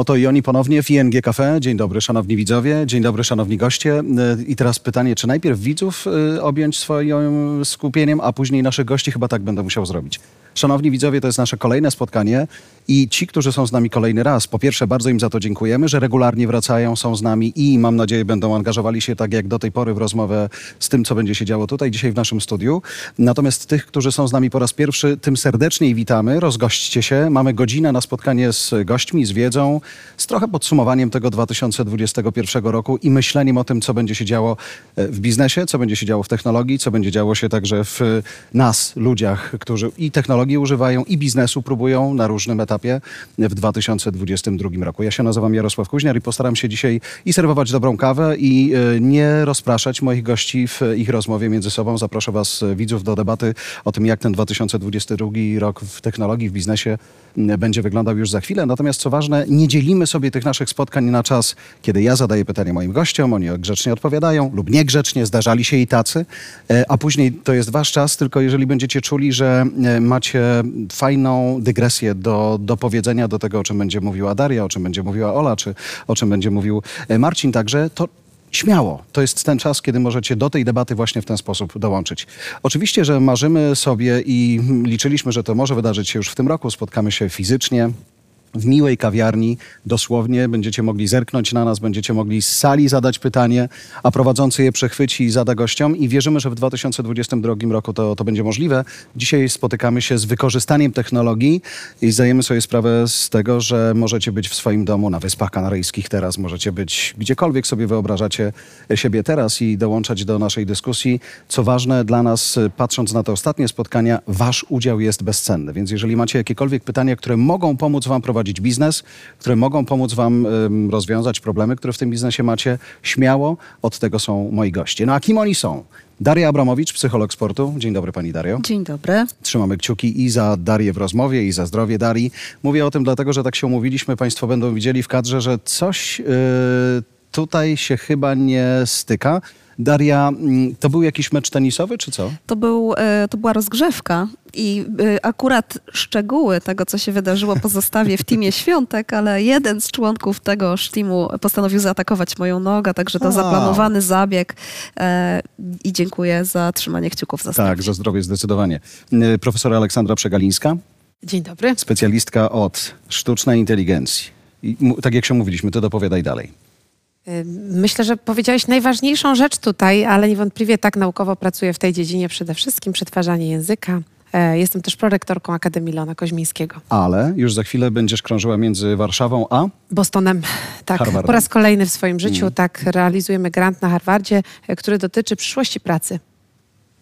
Oto i oni ponownie w ING Cafe. Dzień dobry, szanowni widzowie, dzień dobry, szanowni goście. E, I teraz pytanie, czy najpierw widzów e, objąć swoim skupieniem, a później naszych gości? Chyba tak będę musiał zrobić. Szanowni widzowie, to jest nasze kolejne spotkanie i ci, którzy są z nami kolejny raz, po pierwsze bardzo im za to dziękujemy, że regularnie wracają, są z nami i mam nadzieję będą angażowali się tak jak do tej pory w rozmowę z tym, co będzie się działo tutaj dzisiaj w naszym studiu. Natomiast tych, którzy są z nami po raz pierwszy, tym serdeczniej witamy, rozgośćcie się. Mamy godzinę na spotkanie z gośćmi, z wiedzą, z trochę podsumowaniem tego 2021 roku i myśleniem o tym, co będzie się działo e, w biznesie, co będzie się działo w technologii, co będzie działo się także w nas, ludziach, którzy i technologii używają, i biznesu próbują na różnym etapie w 2022 roku. Ja się nazywam Jarosław Kuźniar i postaram się dzisiaj i serwować dobrą kawę i e, nie rozpraszać moich gości w ich rozmowie między sobą. Zaproszę Was, e, widzów, do debaty o tym, jak ten 2022 rok w technologii, w biznesie będzie wyglądał już za chwilę. Natomiast co ważne, nie dzielimy sobie tych naszych spotkań na czas, kiedy ja zadaję pytanie moim gościom, oni grzecznie odpowiadają lub niegrzecznie, zdarzali się i tacy, e, a później to jest wasz czas, tylko jeżeli będziecie czuli, że e, macie fajną dygresję do, do powiedzenia do tego, o czym będzie mówiła Daria, o czym będzie mówiła Ola, czy o czym będzie mówił e, Marcin także, to Śmiało. To jest ten czas, kiedy możecie do tej debaty właśnie w ten sposób dołączyć. Oczywiście, że marzymy sobie i liczyliśmy, że to może wydarzyć się już w tym roku. Spotkamy się fizycznie, w miłej kawiarni, dosłownie będziecie mogli zerknąć na nas, będziecie mogli z sali zadać pytanie, a prowadzący je przechwyci i zada gościom i wierzymy, że w 2022 roku to, to będzie możliwe. Dzisiaj spotykamy się z wykorzystaniem technologii i zdajemy sobie sprawę z tego, że możecie być w swoim domu na Wyspach Kanaryjskich teraz, możecie być gdziekolwiek sobie wyobrażacie siebie teraz i dołączać do naszej dyskusji. Co ważne dla nas, patrząc na te ostatnie spotkania, wasz udział jest bezcenny, więc jeżeli macie jakiekolwiek pytania, które mogą pomóc wam prowadzić prowadzić biznes, które mogą pomóc Wam rozwiązać problemy, które w tym biznesie macie. Śmiało, od tego są moi goście. No a kim oni są? Daria Abramowicz, psycholog sportu. Dzień dobry Pani Dario. Dzień dobry. Trzymamy kciuki i za Darię w rozmowie, i za zdrowie Darii. Mówię o tym dlatego, że tak się umówiliśmy. Państwo będą widzieli w kadrze, że coś yy, tutaj się chyba nie styka. Daria, mm, to był jakiś mecz tenisowy, czy co? To, był, e, to była rozgrzewka i e, akurat szczegóły tego, co się wydarzyło, pozostawię w teamie Świątek, ale jeden z członków tegoż teamu postanowił zaatakować moją nogę, także to zaplanowany zabieg e, i dziękuję za trzymanie kciuków za zdrowie. Tak, za zdrowie zdecydowanie. Profesora Aleksandra Przegalińska. Dzień dobry. Specjalistka od sztucznej inteligencji. I tak jak się mówiliśmy, to dopowiadaj dalej. Myślę, że powiedziałeś najważniejszą rzecz tutaj, ale niewątpliwie tak naukowo pracuję w tej dziedzinie przede wszystkim przetwarzanie języka. E, jestem też prorektorką Akademii Lona Koźmińskiego. Ale już za chwilę będziesz krążyła między Warszawą a Bostonem. Tak, Harvardem. po raz kolejny w swoim życiu mm. tak realizujemy grant na Harvardzie, e, który dotyczy przyszłości pracy.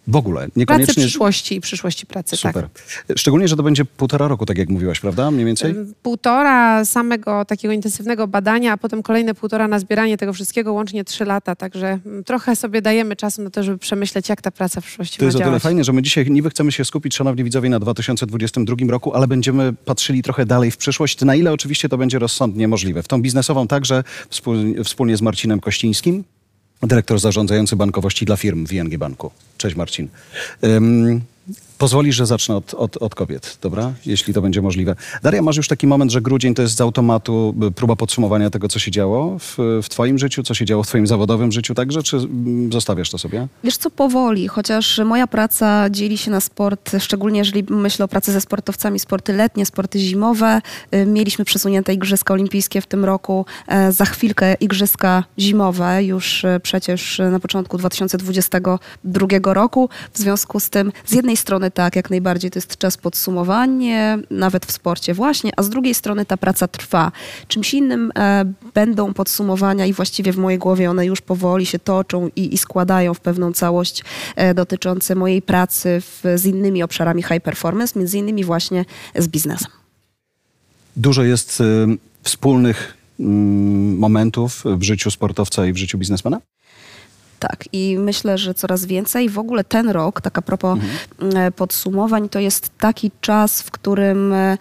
W ogóle, niekoniecznie... Pracy przyszłości i przyszłości pracy, tak. Super. Tak. Szczególnie, że to będzie półtora roku, tak jak mówiłaś, prawda? Mniej więcej? Półtora samego takiego intensywnego badania, a potem kolejne półtora na zbieranie tego wszystkiego, łącznie trzy lata, także trochę sobie dajemy czasu na to, żeby przemyśleć, jak ta praca w przyszłości To jest o tyle fajnie, że my dzisiaj niby chcemy się skupić, szanowni widzowie, na 2022 roku, ale będziemy patrzyli trochę dalej w przyszłość, na ile oczywiście to będzie rozsądnie możliwe. W tą biznesową także, wspólnie z Marcinem Kościńskim, dyrektor zarządzający bankowości dla firm w ING Banku. Cześć Marcin. Pozwolisz, że zacznę od, od, od, kobiet, dobra? Jeśli to będzie możliwe. Daria, masz już taki moment, że grudzień to jest z automatu próba podsumowania tego, co się działo w, w twoim życiu, co się działo w twoim zawodowym życiu także, czy zostawiasz to sobie? Wiesz co, powoli, chociaż moja praca dzieli się na sport, szczególnie jeżeli myślę o pracy ze sportowcami, sporty letnie, sporty zimowe. Y, mieliśmy przesunięte Igrzyska Olimpijskie w tym roku, e, za chwilkę Igrzyska Zimowe, już e, przecież na początku 2022 roku. W związku z tym z jednej strony tak, jak najbardziej to jest czas podsumowania, nawet w sporcie właśnie, a z drugiej strony ta praca trwa. Czymś innym e, będą podsumowania i właściwie w mojej głowie one już powoli się toczą i, i składają w pewną całość e, dotyczące mojej pracy w, z innymi obszarami high performance, między innymi właśnie z biznesem. Dużo jest y, wspólnych y, momentów w życiu sportowca i w życiu biznesmena? Tak, i myślę, że coraz więcej. W ogóle ten rok, tak a propos mhm. E, podsumowań, to jest taki czas, w którym e,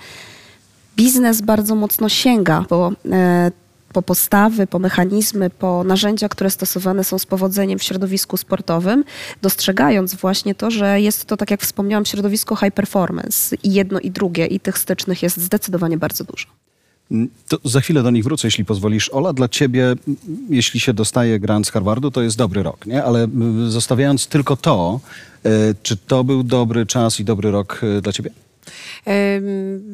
biznes bardzo mocno sięga po, e, po postawy, po mechanizmy, po narzędzia, które stosowane są z powodzeniem w środowisku sportowym, dostrzegając właśnie to, że jest to, tak jak wspomniałam, środowisko high performance i jedno i drugie, i tych stycznych jest zdecydowanie bardzo dużo. To za chwilę do nich wrócę, jeśli pozwolisz. Ola, dla ciebie, jeśli się dostaje grant z Harvardu, to jest dobry rok, nie? Ale zostawiając tylko to, e, czy to był dobry czas i dobry rok e, dla ciebie?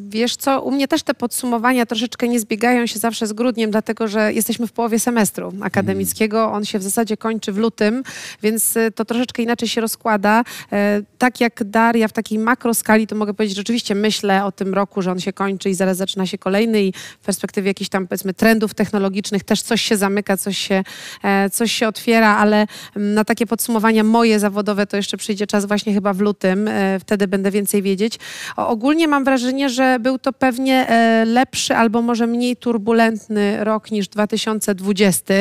Wiesz co, u mnie też te podsumowania troszeczkę nie zbiegają się zawsze z grudniem, dlatego że jesteśmy w połowie semestru akademickiego. On się w zasadzie kończy w lutym, więc y, to troszeczkę inaczej się rozkłada. E, Tak jak Daria w takiej makroskali, to mogę powiedzieć, że rzeczywiście myślę o tym roku, że on się kończy i zaraz zaczyna się kolejny i w perspektywie jakichś tam powiedzmy trendów technologicznych też coś się zamyka, coś się, e, coś się otwiera, ale mm, na takie podsumowania moje zawodowe to jeszcze przyjdzie czas właśnie chyba w lutym. E, Wtedy będę więcej wiedzieć. O, ogólnie mam wrażenie, że był to pewnie e, lepszy albo może mniej turbulentny rok niż 2020,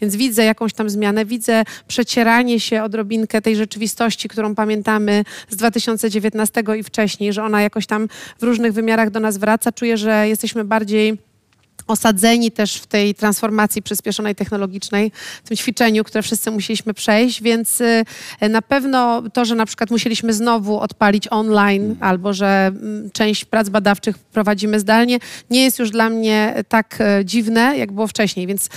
więc widzę jakąś tam zmianę, widzę przecieranie się odrobinkę tej rzeczywistości, którą pamiętamy z 2019 i wcześniej, że ona jakoś tam w różnych wymiarach do nas wraca. Czuję, że jesteśmy bardziej osadzeni też w tej transformacji przyspieszonej technologicznej, w tym ćwiczeniu, które wszyscy musieliśmy przejść, więc y, na pewno to, że na przykład musieliśmy znowu odpalić online albo że mm, część prac badawczych prowadzimy zdalnie, nie jest już dla mnie tak e, dziwne, jak było wcześniej, więc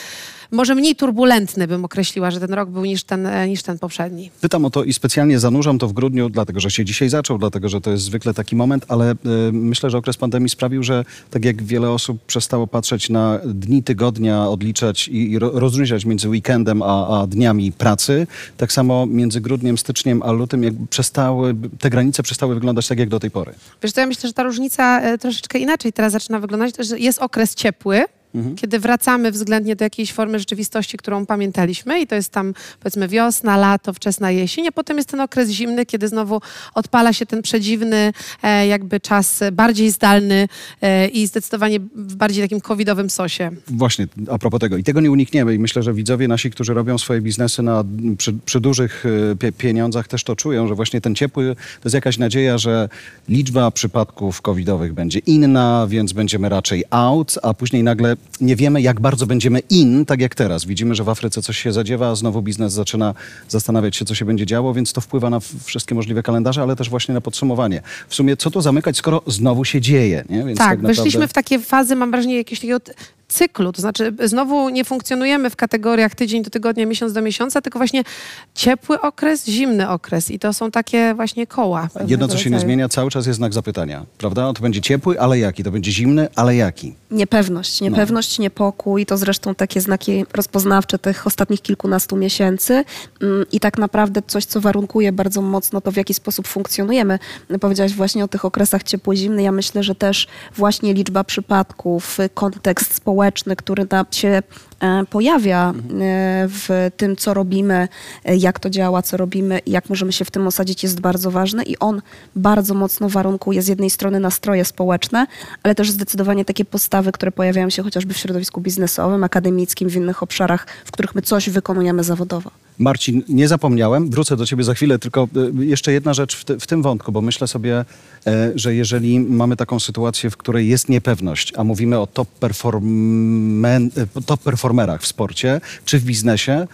może mniej turbulentny bym określiła, że ten rok był niż ten, e, niż ten poprzedni. Pytam o to i specjalnie zanurzam to w grudniu, dlatego że się dzisiaj zaczął, dlatego że to jest zwykle taki moment, ale y, myślę, że okres pandemii sprawił, że tak jak wiele osób przestało patrzeć na dni tygodnia, odliczać i, i ro- rozróżniać między weekendem a, a dniami pracy, tak samo między grudniem, styczniem a lutym jakby przestały, te granice przestały wyglądać tak jak do tej pory. Wiesz co, ja myślę, że ta różnica e, troszeczkę inaczej teraz zaczyna wyglądać, że jest okres ciepły, kiedy wracamy względnie do jakiejś formy rzeczywistości, którą pamiętaliśmy i to jest tam powiedzmy wiosna, lato, wczesna jesień, a potem jest ten okres zimny, kiedy znowu odpala się ten przedziwny e, jakby czas bardziej zdalny e, i zdecydowanie w bardziej takim covidowym sosie. Właśnie, a propos tego. I tego nie unikniemy. I myślę, że widzowie nasi, którzy robią swoje biznesy na, przy, przy dużych e, pie, pieniądzach, też to czują, że właśnie ten ciepły to jest jakaś nadzieja, że liczba przypadków covidowych będzie inna, więc będziemy raczej out, a później nagle nie wiemy, jak bardzo będziemy in, tak jak teraz. Widzimy, że w Afryce coś się zadziewa, a znowu biznes zaczyna zastanawiać się, co się będzie działo, więc to wpływa na wszystkie możliwe kalendarze, ale też właśnie na podsumowanie. W sumie, co tu zamykać, skoro znowu się dzieje, nie? Więc tak, naprawdę- weszliśmy w takie fazy, mam wrażenie, jakiegoś takiego cyklu. To znaczy, znowu nie funkcjonujemy w kategoriach tydzień do tygodnia, miesiąc do miesiąca, tylko właśnie ciepły okres, zimny okres. I to są takie właśnie koła. Jedno, co się nie rodzaju. zmienia, cały czas jest znak zapytania, prawda? To będzie ciepły, ale jaki? To będzie zimny, ale jaki? Niepewność, niepewność, niepokój to zresztą takie znaki rozpoznawcze tych ostatnich kilkunastu miesięcy Mm, i tak naprawdę coś, co warunkuje bardzo mocno to, w jaki sposób funkcjonujemy. Powiedziałaś właśnie o tych okresach ciepło-zimny. Ja myślę, że też właśnie liczba przypadków, kontekst społeczny, który nam się e, pojawia e, w tym, co robimy, e, jak to działa, co robimy i jak możemy się w tym osadzić, jest bardzo ważny i on bardzo mocno warunkuje z jednej strony nastroje społeczne, ale też zdecydowanie takie postawy, które pojawiają się chociażby w środowisku biznesowym, akademickim, w innych obszarach, w których my coś wykonujemy zawodowo. Marcin, nie zapomniałem, wrócę do ciebie za chwilę, tylko y, jeszcze jedna rzecz w, w tym wątku, bo myślę sobie, e, że jeżeli mamy taką sytuację, w której jest niepewność, a mówimy o top, performen, e, top performerach w sporcie czy w biznesie,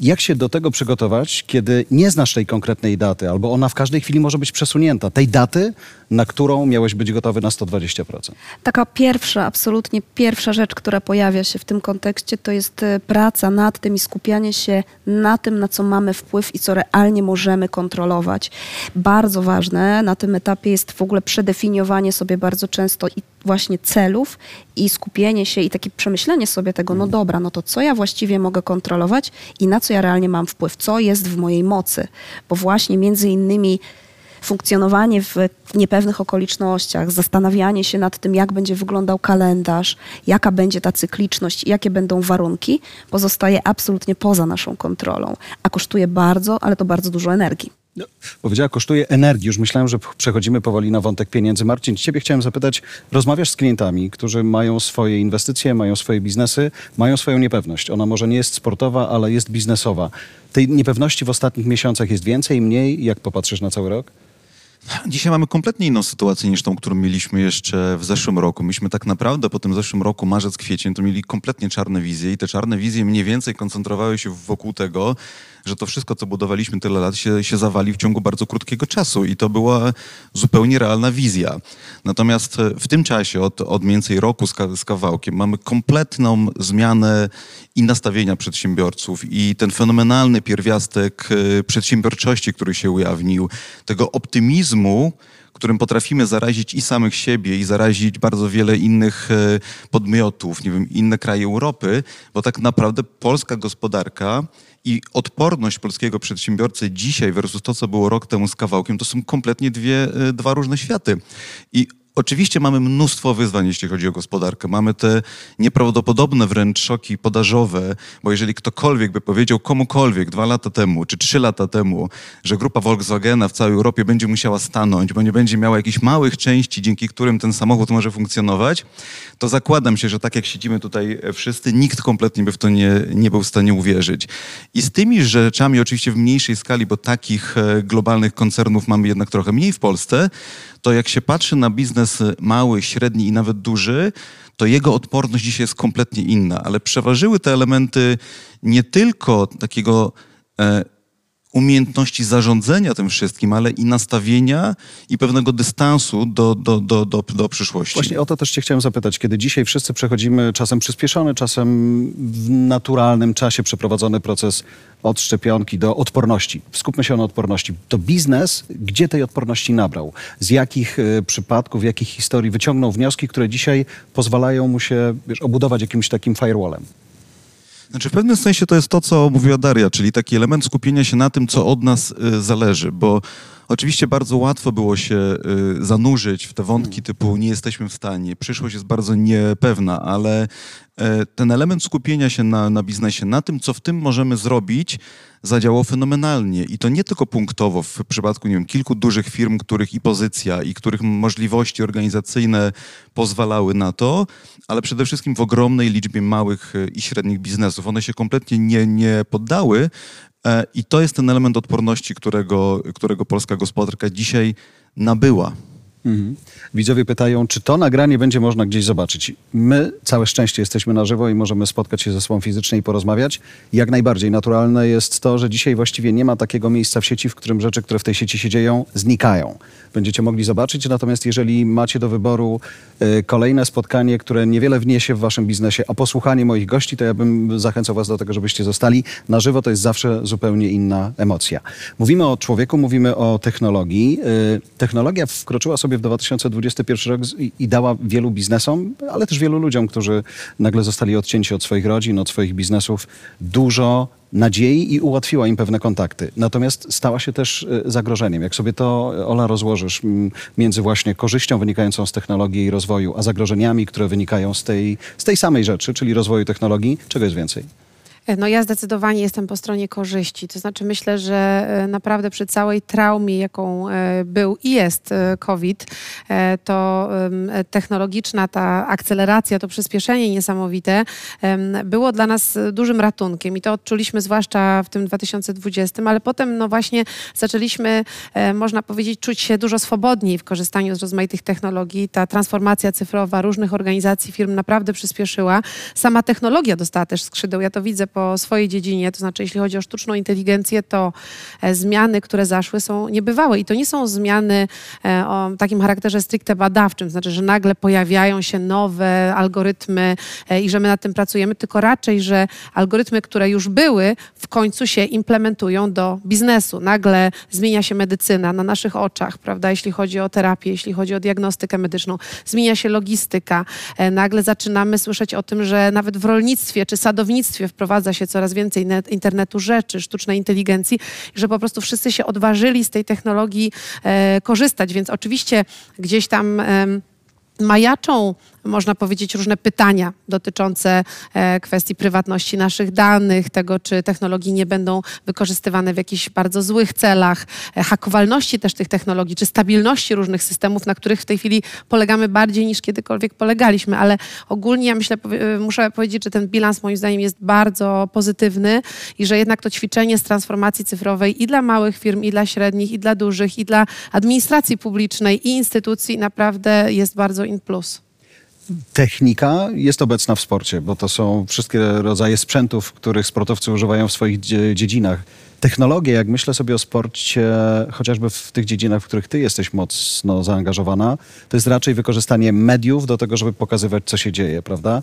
jak się do tego przygotować, kiedy nie znasz tej konkretnej daty, albo ona w każdej chwili może być przesunięta, tej daty, na którą miałeś być gotowy na 120%? Taka pierwsza, absolutnie pierwsza rzecz, która pojawia się w tym kontekście, to jest e, praca nad tym i skupianie się na tym, na co mamy wpływ i co realnie możemy kontrolować. Bardzo ważne na tym etapie jest w ogóle przedefiniowanie sobie bardzo często i właśnie celów i skupienie się i takie przemyślenie sobie tego, no dobra, no to co ja właściwie mogę kontrolować i na co ja realnie mam wpływ, co jest w mojej mocy, bo właśnie między innymi funkcjonowanie w niepewnych okolicznościach, zastanawianie się nad tym, jak będzie wyglądał kalendarz, jaka będzie ta cykliczność jakie będą warunki, pozostaje absolutnie poza naszą kontrolą, a kosztuje bardzo, ale to bardzo dużo energii. No, Powiedziała, kosztuje energii. Już myślałem, że przechodzimy powoli na wątek pieniędzy. Marcin, ciebie chciałem zapytać, rozmawiasz z klientami, którzy mają swoje inwestycje, mają swoje biznesy, mają swoją niepewność. Ona może nie jest sportowa, ale jest biznesowa. Tej niepewności w ostatnich miesiącach jest więcej, mniej? Jak popatrzysz na cały rok? Dzisiaj mamy kompletnie inną sytuację niż tą, którą mieliśmy jeszcze w zeszłym roku. Myśmy tak naprawdę po tym zeszłym roku, marzec, kwiecień, to mieli kompletnie czarne wizje i te czarne wizje mniej więcej koncentrowały się wokół tego, że to wszystko, co budowaliśmy tyle lat, się, się zawali w ciągu bardzo krótkiego czasu i to była zupełnie realna wizja. Natomiast e, w tym czasie, od, od mniej więcej roku z, z kawałkiem, mamy kompletną zmianę i nastawienia przedsiębiorców i ten fenomenalny pierwiastek e, przedsiębiorczości, który się ujawnił, tego optymizmu, którym potrafimy zarazić i samych siebie, i zarazić bardzo wiele innych e, podmiotów, nie wiem, inne kraje Europy, bo tak naprawdę polska gospodarka i odporność polskiego przedsiębiorcy dzisiaj versus to, co było rok temu z kawałkiem, to są kompletnie dwie, e, dwa różne światy. I Oczywiście mamy mnóstwo wyzwań, jeśli chodzi o gospodarkę. Mamy te nieprawdopodobne wręcz szoki podażowe, bo jeżeli ktokolwiek by powiedział komukolwiek dwa lata temu czy trzy lata temu, że grupa Volkswagena w całej Europie będzie musiała stanąć, bo nie będzie miała jakichś małych części, dzięki którym ten samochód może funkcjonować, to zakładam się, że tak jak siedzimy tutaj wszyscy, nikt kompletnie by w to nie, nie był w stanie uwierzyć. I z tymi rzeczami oczywiście w mniejszej skali, bo takich e, globalnych koncernów mamy jednak trochę mniej w Polsce, to jak się patrzy na biznes mały, średni i nawet duży, to jego odporność dzisiaj jest kompletnie inna, ale przeważyły te elementy nie tylko takiego e, umiejętności zarządzania tym wszystkim, ale i nastawienia i pewnego dystansu do, do, do, do, do przyszłości. Właśnie o to też cię chciałem zapytać. Kiedy dzisiaj wszyscy przechodzimy czasem przyspieszony, czasem w naturalnym czasie przeprowadzony proces od szczepionki do odporności. Skupmy się na odporności. To biznes, gdzie tej odporności nabrał? Z jakich y, przypadków, jakich historii wyciągnął wnioski, które dzisiaj pozwalają mu się wiesz, obudować jakimś takim firewallem? Znaczy w pewnym sensie to jest to, co mówiła Daria, czyli taki element skupienia się na tym, co od nas y, zależy, bo oczywiście bardzo łatwo było się y, zanurzyć w te wątki typu nie jesteśmy w stanie, przyszłość jest bardzo niepewna, ale e, ten element skupienia się na, na biznesie, na tym, co w tym możemy zrobić, zadziałał fenomenalnie. I to nie tylko punktowo w przypadku, nie wiem, kilku dużych firm, których i pozycja, i których możliwości organizacyjne pozwalały na to, ale przede wszystkim w ogromnej liczbie małych e, i średnich biznesów. One się kompletnie nie, nie poddały i to jest ten element odporności, którego, którego polska gospodarka dzisiaj nabyła. Mhm. Widzowie pytają, czy to nagranie będzie można gdzieś zobaczyć. My, całe szczęście, jesteśmy na żywo i możemy spotkać się ze sobą fizycznie i porozmawiać. Jak najbardziej naturalne jest to, że dzisiaj właściwie nie ma takiego miejsca w sieci, w którym rzeczy, które w tej sieci się dzieją, znikają. Będziecie mogli zobaczyć, natomiast jeżeli macie do wyboru y, kolejne spotkanie, które niewiele wniesie w waszym biznesie, a posłuchanie moich gości, to ja bym zachęcał was do tego, żebyście zostali. Na żywo to jest zawsze zupełnie inna emocja. Mówimy o człowieku, mówimy o technologii. Y, technologia wkroczyła sobie w 2021 rok i, dała wielu biznesom, ale też wielu ludziom, którzy nagle zostali odcięci od swoich rodzin, od swoich biznesów, dużo nadziei i ułatwiła im pewne kontakty. Natomiast stała się też y, zagrożeniem. Jak sobie to, y, Ola, rozłożysz między właśnie korzyścią wynikającą z technologii i rozwoju, a zagrożeniami, które wynikają z tej, z tej samej rzeczy, czyli rozwoju technologii, czego jest więcej? No ja zdecydowanie jestem po stronie korzyści. To znaczy myślę, że e, naprawdę przy całej traumie, jaką e, był i jest e, COVID, e, to e, technologiczna ta akceleracja, to przyspieszenie niesamowite było dla nas e, dużym ratunkiem i to odczuliśmy zwłaszcza w tym 2020, ale potem no właśnie zaczęliśmy, e, można powiedzieć, czuć się dużo swobodniej w korzystaniu z rozmaitych technologii. Ta transformacja cyfrowa różnych organizacji, firm naprawdę przyspieszyła. Sama technologia dostała też skrzydeł. Ja to widzę po swojej dziedzinie, to znaczy jeśli chodzi o sztuczną inteligencję, to e, zmiany, które zaszły są niebywałe i to nie są zmiany e, o takim charakterze stricte badawczym, to znaczy, że nagle pojawiają się nowe algorytmy e, i że my nad tym pracujemy, tylko raczej, że algorytmy, które już były, w końcu się implementują do biznesu. Nagle zmienia się medycyna na naszych oczach, prawda, jeśli chodzi o terapię, jeśli chodzi o diagnostykę medyczną, zmienia się logistyka. Nagle zaczynamy słyszeć o tym, że nawet w rolnictwie czy sadownictwie wprowadza się coraz więcej net, internetu rzeczy, sztucznej inteligencji, że po prostu wszyscy się odważyli z tej technologii e, korzystać, więc oczywiście gdzieś tam... em, majaczą, można powiedzieć, różne pytania dotyczące e, kwestii prywatności naszych danych, tego, czy technologie nie będą wykorzystywane w jakichś bardzo złych celach, e, hakowalności też tych technologii, czy stabilności różnych systemów, na których w tej chwili polegamy bardziej niż kiedykolwiek polegaliśmy, ale ogólnie ja myślę, e, muszę powiedzieć, że ten bilans moim zdaniem jest bardzo pozytywny i że jednak to ćwiczenie z transformacji cyfrowej i dla małych firm, i dla średnich, i dla dużych, i dla administracji publicznej, i instytucji naprawdę jest bardzo in plus. Technika jest obecna w sporcie, bo to są wszystkie rodzaje sprzętów, których sportowcy używają w swoich dzie- dziedzinach. Technologie, jak myślę sobie o sporcie, chociażby w tych dziedzinach, w których ty jesteś mocno zaangażowana, to jest raczej wykorzystanie mediów do tego, żeby pokazywać, co się dzieje, prawda?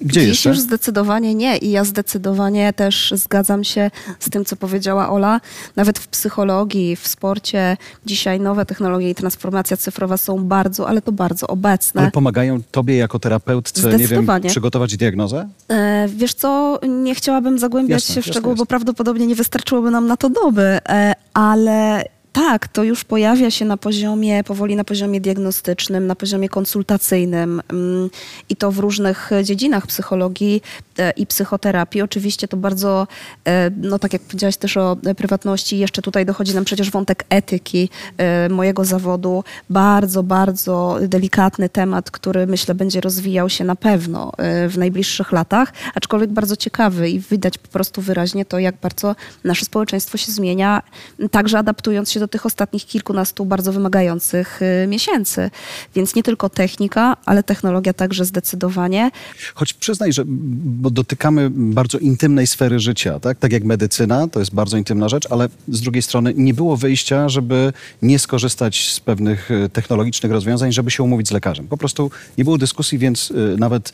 Gdzie Dziś jeszcze? już zdecydowanie nie i ja zdecydowanie też zgadzam się z tym, co powiedziała Ola. Nawet w psychologii, w sporcie dzisiaj nowe technologie i transformacja cyfrowa są bardzo, ale to bardzo obecne. Ale pomagają tobie jako terapeutce, nie wiem, przygotować diagnozę? E, Wiesz co, nie chciałabym zagłębiać Jasne, się w szczegóły, bo prawdopodobnie nie wystarczyłoby nam na to doby, e, ale tak, to już pojawia się na poziomie, powoli na poziomie diagnostycznym, na poziomie konsultacyjnym mm, i to w różnych dziedzinach psychologii e, i psychoterapii. Oczywiście to bardzo, e, no tak jak powiedziałaś też o prywatności, jeszcze tutaj dochodzi nam przecież wątek etyki e, mojego zawodu. Bardzo, bardzo delikatny temat, który myślę będzie rozwijał się na pewno w najbliższych latach, aczkolwiek bardzo ciekawy i widać po prostu wyraźnie to, jak bardzo nasze społeczeństwo się zmienia, także adaptując się do tych ostatnich kilkunastu bardzo wymagających e, miesięcy. Więc nie tylko technika, ale technologia także zdecydowanie. Choć przyznaj, że bo dotykamy bardzo intymnej sfery życia, tak? tak jak medycyna, to jest bardzo intymna rzecz, ale z drugiej strony nie było wyjścia, żeby nie skorzystać z pewnych e, technologicznych rozwiązań, żeby się umówić z lekarzem. Po prostu nie było dyskusji, więc e, nawet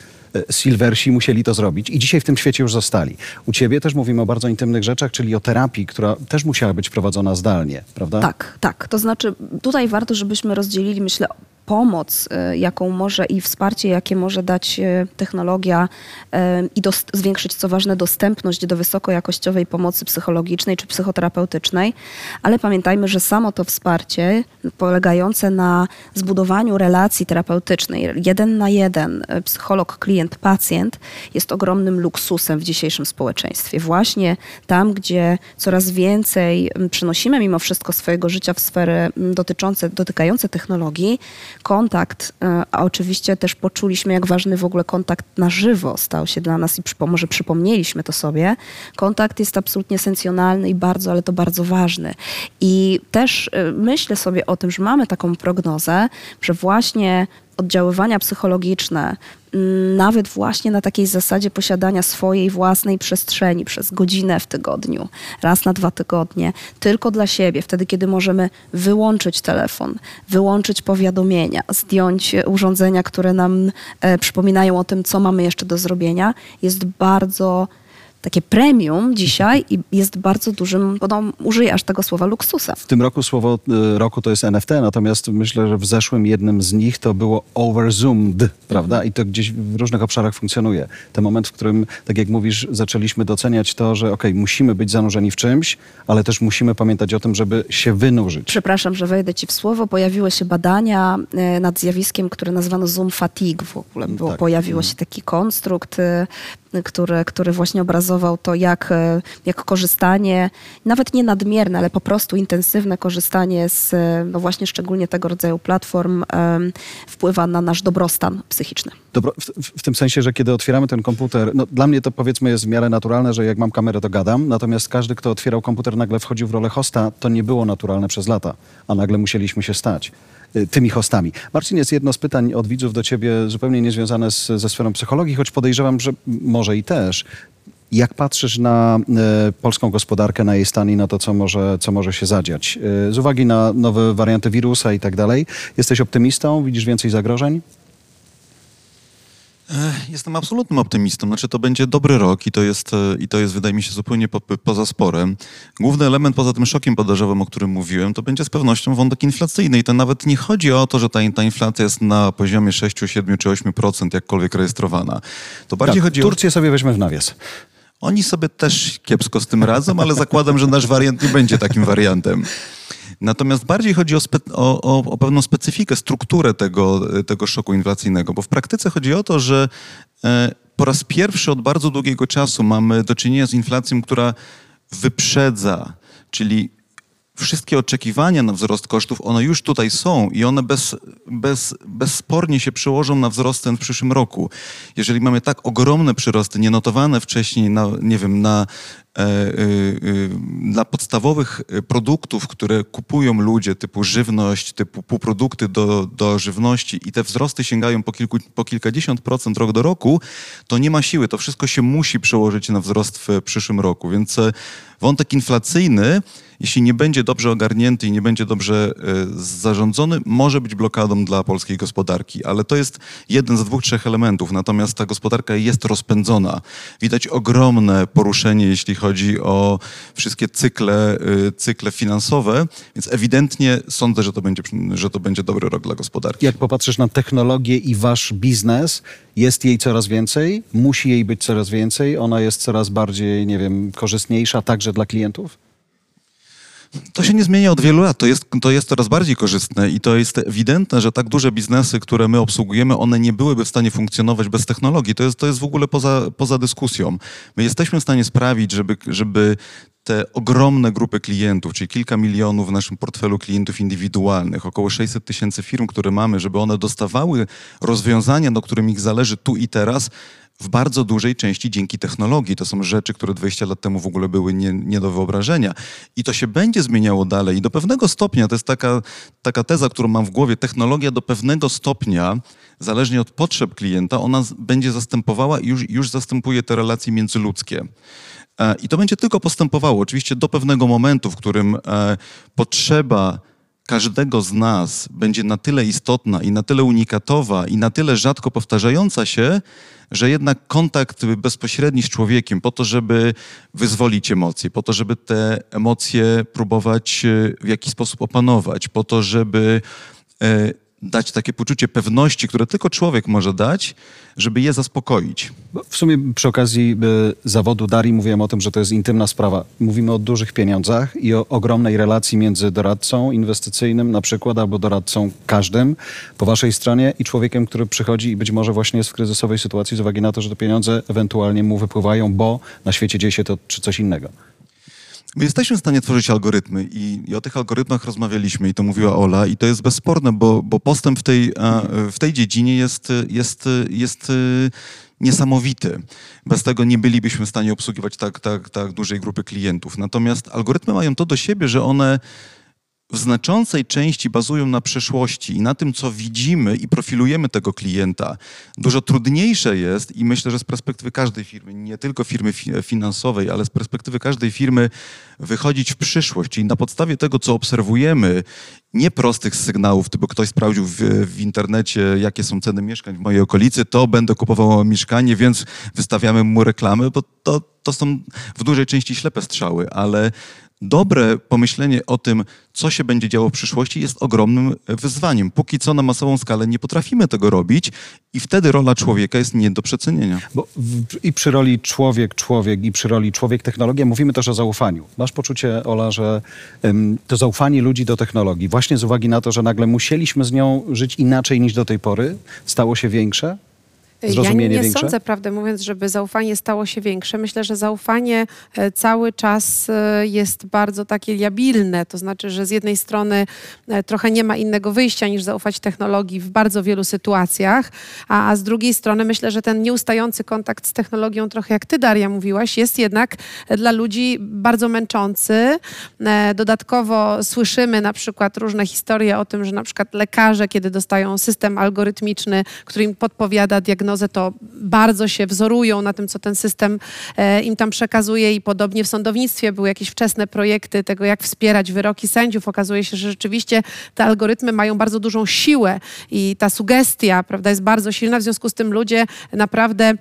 silversi musieli to zrobić i dzisiaj w tym świecie już zostali. U ciebie też mówimy o bardzo intymnych rzeczach, czyli o terapii, która też musiała być prowadzona zdalnie, prawda? Tak, tak. To znaczy tutaj warto, żebyśmy rozdzielili, myślę, pomoc, y, jaką może i wsparcie, jakie może dać y, technologia y, i zwiększyć, co ważne, dostępność do wysokojakościowej pomocy psychologicznej czy psychoterapeutycznej, ale pamiętajmy, że samo to wsparcie polegające na zbudowaniu relacji terapeutycznej, jeden na jeden, psycholog, klient, pacjent, jest ogromnym luksusem w dzisiejszym społeczeństwie. Właśnie tam, gdzie coraz więcej przynosimy mimo wszystko swojego życia w sfery dotyczące, dotykające technologii, kontakt, e, a oczywiście też poczuliśmy, jak ważny w ogóle kontakt na żywo stał się dla nas i może przypomnieliśmy to sobie. Kontakt jest absolutnie esencjonalny i bardzo, ale to bardzo ważny. I też e, myślę sobie o tym, że mamy taką prognozę, że właśnie oddziaływania psychologiczne, nawet właśnie na takiej zasadzie posiadania swojej własnej przestrzeni przez godzinę w tygodniu, raz na dwa tygodnie, tylko dla siebie, wtedy kiedy możemy wyłączyć telefon, wyłączyć powiadomienia, zdjąć e, urządzenia, które nam e, przypominają o tym, co mamy jeszcze do zrobienia, jest bardzo takie premium dzisiaj i jest bardzo dużym, bo no, użyję aż tego słowa luksusem. W tym roku słowo y, roku to jest NFT, natomiast myślę, że w zeszłym jednym z nich to było overzoomed, prawda? I to gdzieś w różnych obszarach funkcjonuje. Ten moment, w którym, tak jak mówisz, zaczęliśmy doceniać to, że okej, musimy być zanurzeni w czymś, ale też musimy pamiętać o tym, żeby się wynurzyć. Przepraszam, że wejdę ci w słowo. Pojawiły się badania e, nad zjawiskiem, które nazwano Zoom fatigue w ogóle. Bo tak. Pojawiło się taki konstrukt, e, który, który właśnie obrazował to, jak, e, jak korzystanie, nawet nie nadmierne, ale po prostu intensywne korzystanie z e, no właśnie szczególnie tego rodzaju platform em, wpływa na nasz dobrostan psychiczny. Dobro, w, w, tym sensie, że kiedy otwieramy ten komputer, no dla mnie to powiedzmy jest w miarę naturalne, że jak mam kamerę, to gadam, natomiast każdy, kto otwierał komputer, nagle wchodził w rolę hosta, to nie było naturalne przez lata, a nagle musieliśmy się stać tymi hostami. Marcin, jest jedno z pytań od widzów do ciebie, zupełnie niezwiązane z, ze sferą psychologii, choć podejrzewam, że może i też. Jak patrzysz na e, polską gospodarkę, na jej stan i na to, co może, co może się zadziać? E, z uwagi na nowe warianty wirusa i tak dalej, jesteś optymistą? Widzisz więcej zagrożeń? Jestem absolutnym optymistą. Znaczy, to będzie dobry rok i to jest, e, i to jest wydaje mi się, zupełnie po, poza sporem. Główny element poza tym szokiem podażowym, o którym mówiłem, to będzie z pewnością wątek inflacyjny. I to nawet nie chodzi o to, że ta, ta inflacja jest na poziomie 6, 7 czy 8%, jakkolwiek rejestrowana. To bardziej tak, chodzi o... Turcję sobie weźmy w nawias. Oni sobie też kiepsko z tym radzą, ale zakładam, że nasz wariant nie będzie takim wariantem. Natomiast bardziej chodzi o, spe, o, o, o pewną specyfikę, strukturę tego, tego szoku inflacyjnego, bo w praktyce chodzi o to, że e, po raz pierwszy od bardzo długiego czasu mamy do czynienia z inflacją, która wyprzedza, czyli wszystkie oczekiwania na wzrost kosztów, one już tutaj są i one bez, bez, bezspornie się przełożą na wzrost cen w przyszłym roku. Jeżeli mamy tak ogromne przyrosty, nienotowane wcześniej, na, nie wiem, na e, e, e, dla podstawowych e, produktów, które kupują ludzie, typu żywność, typu półprodukty do, do żywności i te wzrosty sięgają po, kilku, po kilkadziesiąt procent rok do roku, to nie ma siły. To wszystko się musi przełożyć na wzrost w przyszłym roku. Więc e, wątek inflacyjny, jeśli nie będzie dobrze ogarnięty i nie będzie dobrze e, zarządzony, może być blokadą dla polskiej gospodarki. Ale to jest jeden z dwóch, trzech elementów. Natomiast ta gospodarka jest rozpędzona. Widać ogromne poruszenie, jeśli chodzi o wszystkie cykle, e, cykle finansowe, więc ewidentnie sądzę, że to, będzie, że to będzie dobry rok dla gospodarki. Jak popatrzysz na technologię i wasz biznes, jest jej coraz więcej, musi jej być coraz więcej, ona jest coraz bardziej, nie wiem, korzystniejsza także dla klientów? To się nie zmienia od wielu lat. To jest, to jest coraz bardziej korzystne i to jest ewidentne, że tak duże biznesy, które my obsługujemy, one nie byłyby w stanie funkcjonować bez technologii. To jest, to jest w ogóle poza, poza dyskusją. My jesteśmy w stanie sprawić, żeby, żeby te ogromne grupy klientów, czyli kilka milionów w naszym portfelu klientów indywidualnych, około 600 tysięcy firm, które mamy, żeby one dostawały rozwiązania, do którym ich zależy tu i teraz, w bardzo dużej części dzięki technologii. To są rzeczy, które 20 lat temu w ogóle były nie, nie, do wyobrażenia. I to się będzie zmieniało dalej. I do pewnego stopnia, to jest taka, taka teza, którą mam w głowie, technologia do pewnego stopnia, zależnie od potrzeb klienta, ona będzie zastępowała i już, już zastępuje te relacje międzyludzkie. E, I to będzie tylko postępowało. Oczywiście do pewnego momentu, w którym e, potrzeba każdego z nas będzie na tyle istotna i na tyle unikatowa i na tyle rzadko powtarzająca się, że jednak kontakt bezpośredni z człowiekiem po to, żeby wyzwolić emocje, po to, żeby te emocje próbować e, w jakiś sposób opanować, po to, żeby dać takie poczucie pewności, które tylko człowiek może dać, żeby je zaspokoić. W sumie przy okazji y, zawodu Darii mówiłem o tym, że to jest intymna sprawa. Mówimy o dużych pieniądzach i o ogromnej relacji między doradcą inwestycyjnym na przykład, albo doradcą każdym po waszej stronie i człowiekiem, który przychodzi i być może właśnie jest w kryzysowej sytuacji z uwagi na to, że te pieniądze ewentualnie mu wypływają, bo na świecie dzieje się to czy coś innego. My jesteśmy w stanie tworzyć algorytmy i, i, o tych algorytmach rozmawialiśmy i to mówiła Ola i to jest bezsporne, bo, bo postęp w tej, w tej dziedzinie jest, jest, jest niesamowity. Bez tego nie bylibyśmy w stanie obsługiwać tak, tak, tak dużej grupy klientów. Natomiast algorytmy mają to do siebie, że one w znaczącej części bazują na przeszłości i na tym, co widzimy i profilujemy tego klienta. Dużo trudniejsze jest i myślę, że z perspektywy każdej firmy, nie tylko firmy finansowej, ale z perspektywy każdej firmy wychodzić w przyszłość, czyli na podstawie tego, co obserwujemy, nie prostych sygnałów, typu ktoś sprawdził w, w internecie, jakie są ceny mieszkań w mojej okolicy, to będę kupował mieszkanie, więc wystawiamy mu reklamy, bo to, to są w dużej części ślepe strzały, ale dobre pomyślenie o tym, co się będzie działo w przyszłości, jest ogromnym wyzwaniem. Póki co na masową skalę nie potrafimy tego robić i wtedy rola człowieka jest nie do przecenienia. Bo w, I przy roli człowiek, człowiek i przy roli człowiek, technologia mówimy też o zaufaniu. Masz poczucie, Ola, że um, to zaufanie ludzi do technologii, właśnie z uwagi na to, że nagle musieliśmy z nią żyć inaczej niż do tej pory, stało się większe? Zrozumienie ja nie większe? sądzę, prawdę mówiąc, żeby zaufanie stało się większe. Myślę, że zaufanie e, cały czas e, jest bardzo takie liabilne. To znaczy, że z jednej strony e, trochę nie ma innego wyjścia niż zaufać technologii w bardzo wielu sytuacjach, a, a z drugiej strony myślę, że ten nieustający kontakt z technologią, trochę jak ty, Daria, mówiłaś, jest jednak dla ludzi bardzo męczący. Dodatkowo słyszymy na przykład różne historie o tym, że na przykład lekarze, kiedy dostają system algorytmiczny, który im podpowiada diagnozę, diagnozę, to bardzo się wzorują na tym, co ten system e, im tam przekazuje i podobnie w sądownictwie były jakieś wczesne projekty tego, jak wspierać wyroki sędziów. Okazuje się, że rzeczywiście te algorytmy mają bardzo dużą siłę i ta sugestia, prawda, jest bardzo silna, w związku z tym ludzie naprawdę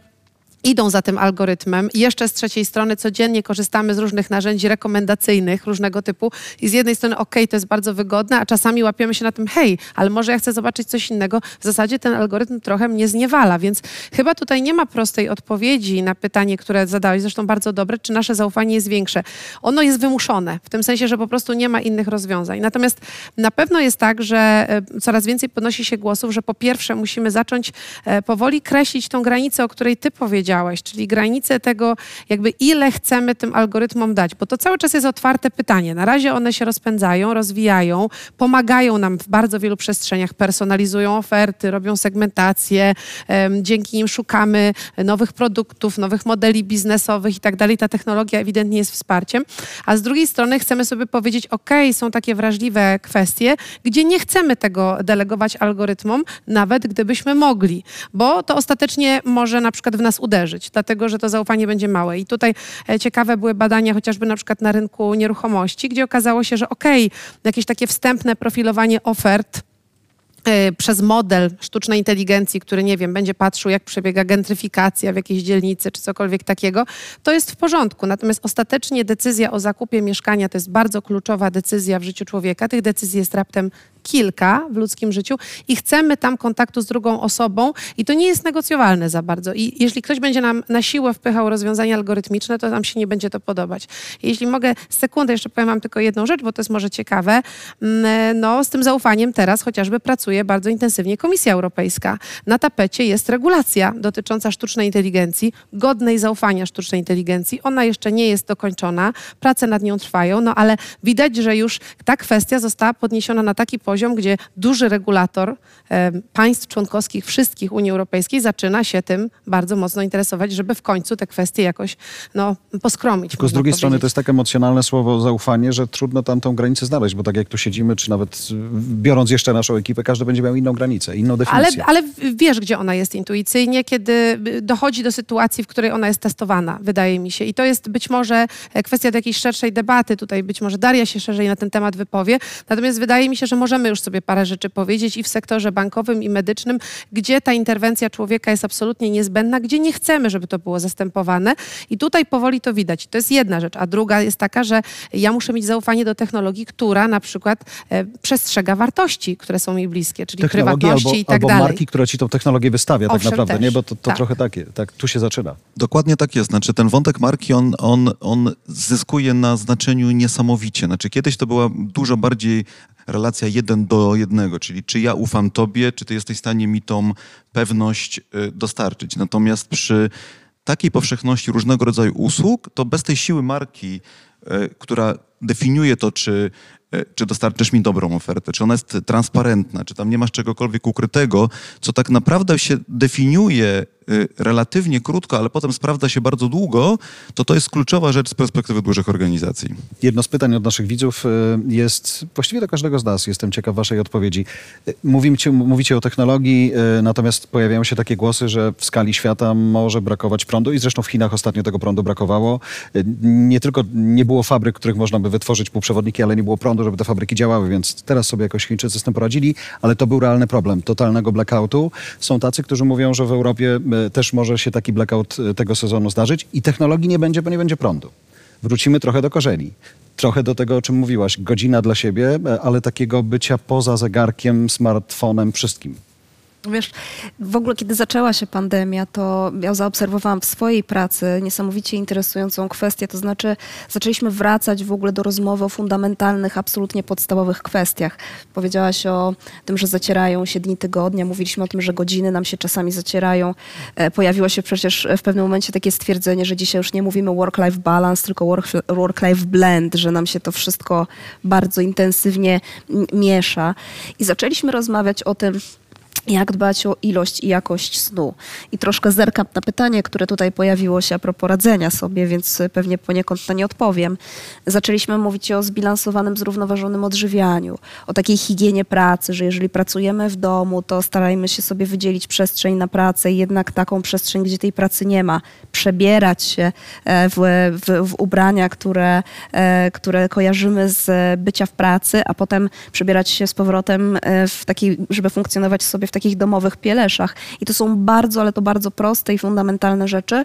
idą za tym algorytmem. I jeszcze z trzeciej strony codziennie korzystamy z różnych narzędzi rekomendacyjnych różnego typu i z jednej strony ok, to jest bardzo wygodne, a czasami łapiemy się na tym, hej, ale może ja chcę zobaczyć coś innego. W zasadzie ten algorytm trochę mnie zniewala, więc chyba tutaj nie ma prostej odpowiedzi na pytanie, które zadałeś, zresztą bardzo dobre, czy nasze zaufanie jest większe. Ono jest wymuszone, w tym sensie, że po prostu nie ma innych rozwiązań. Natomiast na pewno jest tak, że e, coraz więcej podnosi się głosów, że po pierwsze musimy zacząć e, powoli kreślić tą granicę, o której ty powiedziałeś, powiedziałeś, czyli granice tego, jakby ile chcemy tym algorytmom dać, bo to cały czas jest otwarte pytanie. Na razie one się rozpędzają, rozwijają, pomagają nam w bardzo wielu przestrzeniach, personalizują oferty, robią segmentację, dzięki nim szukamy nowych produktów, nowych modeli biznesowych i tak dalej. Ta technologia ewidentnie jest wsparciem, a z drugiej strony chcemy sobie powiedzieć, ok, są takie wrażliwe kwestie, gdzie nie chcemy tego delegować algorytmom, nawet gdybyśmy mogli, bo to ostatecznie może na przykład w nas uderzyć, dlatego że to zaufanie będzie małe. I tutaj e, ciekawe były badania chociażby na przykład na rynku nieruchomości, gdzie okazało się, że ok, jakieś takie wstępne profilowanie ofert, e, przez model sztucznej inteligencji, który, nie wiem, będzie patrzył, jak przebiega gentryfikacja w jakiejś dzielnicy, czy cokolwiek takiego, to jest w porządku. Natomiast ostatecznie decyzja o zakupie mieszkania to jest bardzo kluczowa decyzja w życiu człowieka. Tych decyzji jest raptem kilka w ludzkim życiu i chcemy tam kontaktu z drugą osobą i to nie jest negocjowalne za bardzo. I jeśli ktoś będzie nam na siłę wpychał rozwiązania algorytmiczne, to nam się nie będzie to podobać. Jeśli mogę sekundę jeszcze powiem wam tylko jedną rzecz, bo to jest może ciekawe. Mm, No, z tym zaufaniem teraz chociażby pracuje bardzo intensywnie Komisja Europejska. Na tapecie jest regulacja dotycząca sztucznej inteligencji, godnej zaufania sztucznej inteligencji. Ona jeszcze nie jest dokończona, prace nad nią trwają, no ale widać, że już ta kwestia została podniesiona na taki poziom, gdzie duży regulator państw członkowskich, wszystkich Unii Europejskiej zaczyna się tym bardzo mocno interesować, żeby w końcu te kwestie jakoś no, poskromić. Tylko z drugiej strony to powiedzieć. jest tak emocjonalne słowo zaufanie, że trudno tam tą granicę znaleźć, bo tak jak tu siedzimy, czy nawet y, biorąc jeszcze naszą ekipę, każdy będzie miał inną granicę, inną Ale, definicję. ale wiesz, gdzie ona jest intuicyjnie, kiedy dochodzi do sytuacji, w której ona jest testowana, wydaje mi się. I to jest być może e, kwestia do jakiejś szerszej debaty. Tutaj być może Daria się szerzej na ten temat wypowie. Natomiast wydaje mi się, że możemy już sobie parę rzeczy powiedzieć i w sektorze bankowym i medycznym, gdzie ta interwencja człowieka jest absolutnie niezbędna, gdzie nie chcemy, żeby to było zastępowane. I tutaj powoli to widać. To jest jedna rzecz. A druga jest taka, że ja muszę mieć zaufanie do technologii, która na przykład e, przestrzega wartości, które są mi bliskie, czyli Technologii prywatności albo, i tak albo dalej. marki, która ci tą technologię wystawia tak Owszem, naprawdę, też. nie? Bo to, to Tak. trochę takie, tak, tu się zaczyna. Dokładnie tak jest. Znaczy ten wątek marki, on, on, on zyskuje na znaczeniu niesamowicie. Znaczy kiedyś to była dużo bardziej relacja jeden do jednego, czyli czy ja ufam tobie, czy ty jesteś w stanie mi tą pewność y, dostarczyć. Natomiast przy takiej powszechności różnego rodzaju usług, to bez tej siły marki, która definiuje to, czy, y, czy dostarczysz mi dobrą ofertę, czy ona jest transparentna, czy tam nie masz czegokolwiek ukrytego, co tak naprawdę się definiuje y, relatywnie krótko, ale potem sprawdza się bardzo długo, to to jest kluczowa rzecz z perspektywy dużych organizacji. Jedno z pytań od naszych widzów jest, właściwie do każdego z nas, jestem ciekaw waszej odpowiedzi. Mówicie, mówicie o technologii, natomiast pojawiają się takie głosy, że w skali świata może brakować prądu i zresztą w Chinach ostatnio tego prądu brakowało. Nie tylko nie było fabryk, których można by wytworzyć półprzewodniki, ale nie było prądu, żeby te fabryki działały, więc teraz sobie jakoś Chińczycy z tym poradzili, ale to był realny problem totalnego blackoutu. Są tacy, którzy mówią, że w Europie y, też może się taki blackout y, tego sezonu zdarzyć i technologii nie będzie, bo nie będzie prądu wrócimy trochę do korzeni. Trochę do tego, o czym mówiłaś. Godzina dla siebie, e, ale takiego bycia poza zegarkiem, smartfonem, wszystkim. Wiesz, w ogóle kiedy zaczęła się pandemia, to ja zaobserwowałam w swojej pracy niesamowicie interesującą kwestię, to znaczy zaczęliśmy wracać w ogóle do rozmowy o fundamentalnych, absolutnie podstawowych kwestiach. Powiedziałaś o tym, że zacierają się dni tygodnia, mówiliśmy o tym, że godziny nam się czasami zacierają. E, Pojawiło się przecież w pewnym momencie takie stwierdzenie, że dzisiaj już nie mówimy work-life balance, tylko work- work-life blend, że nam się to wszystko bardzo intensywnie miesza. I zaczęliśmy rozmawiać o tym, jak dbać o ilość i jakość snu. I troszkę zerkam na pytanie, które tutaj pojawiło się a propos radzenia sobie, więc pewnie poniekąd na nie odpowiem. Zaczęliśmy mówić o zbilansowanym, zrównoważonym odżywianiu, o takiej higienie pracy, że jeżeli pracujemy w domu, to starajmy się sobie wydzielić przestrzeń na pracę i jednak taką przestrzeń, gdzie tej pracy nie ma. Przebierać się e, w, w, w ubrania, które, e, które kojarzymy z bycia w pracy, a potem przebierać się z powrotem e, w takiej, żeby funkcjonować sobie w takich domowych pieleszach. I to są bardzo, ale to bardzo proste i fundamentalne rzeczy,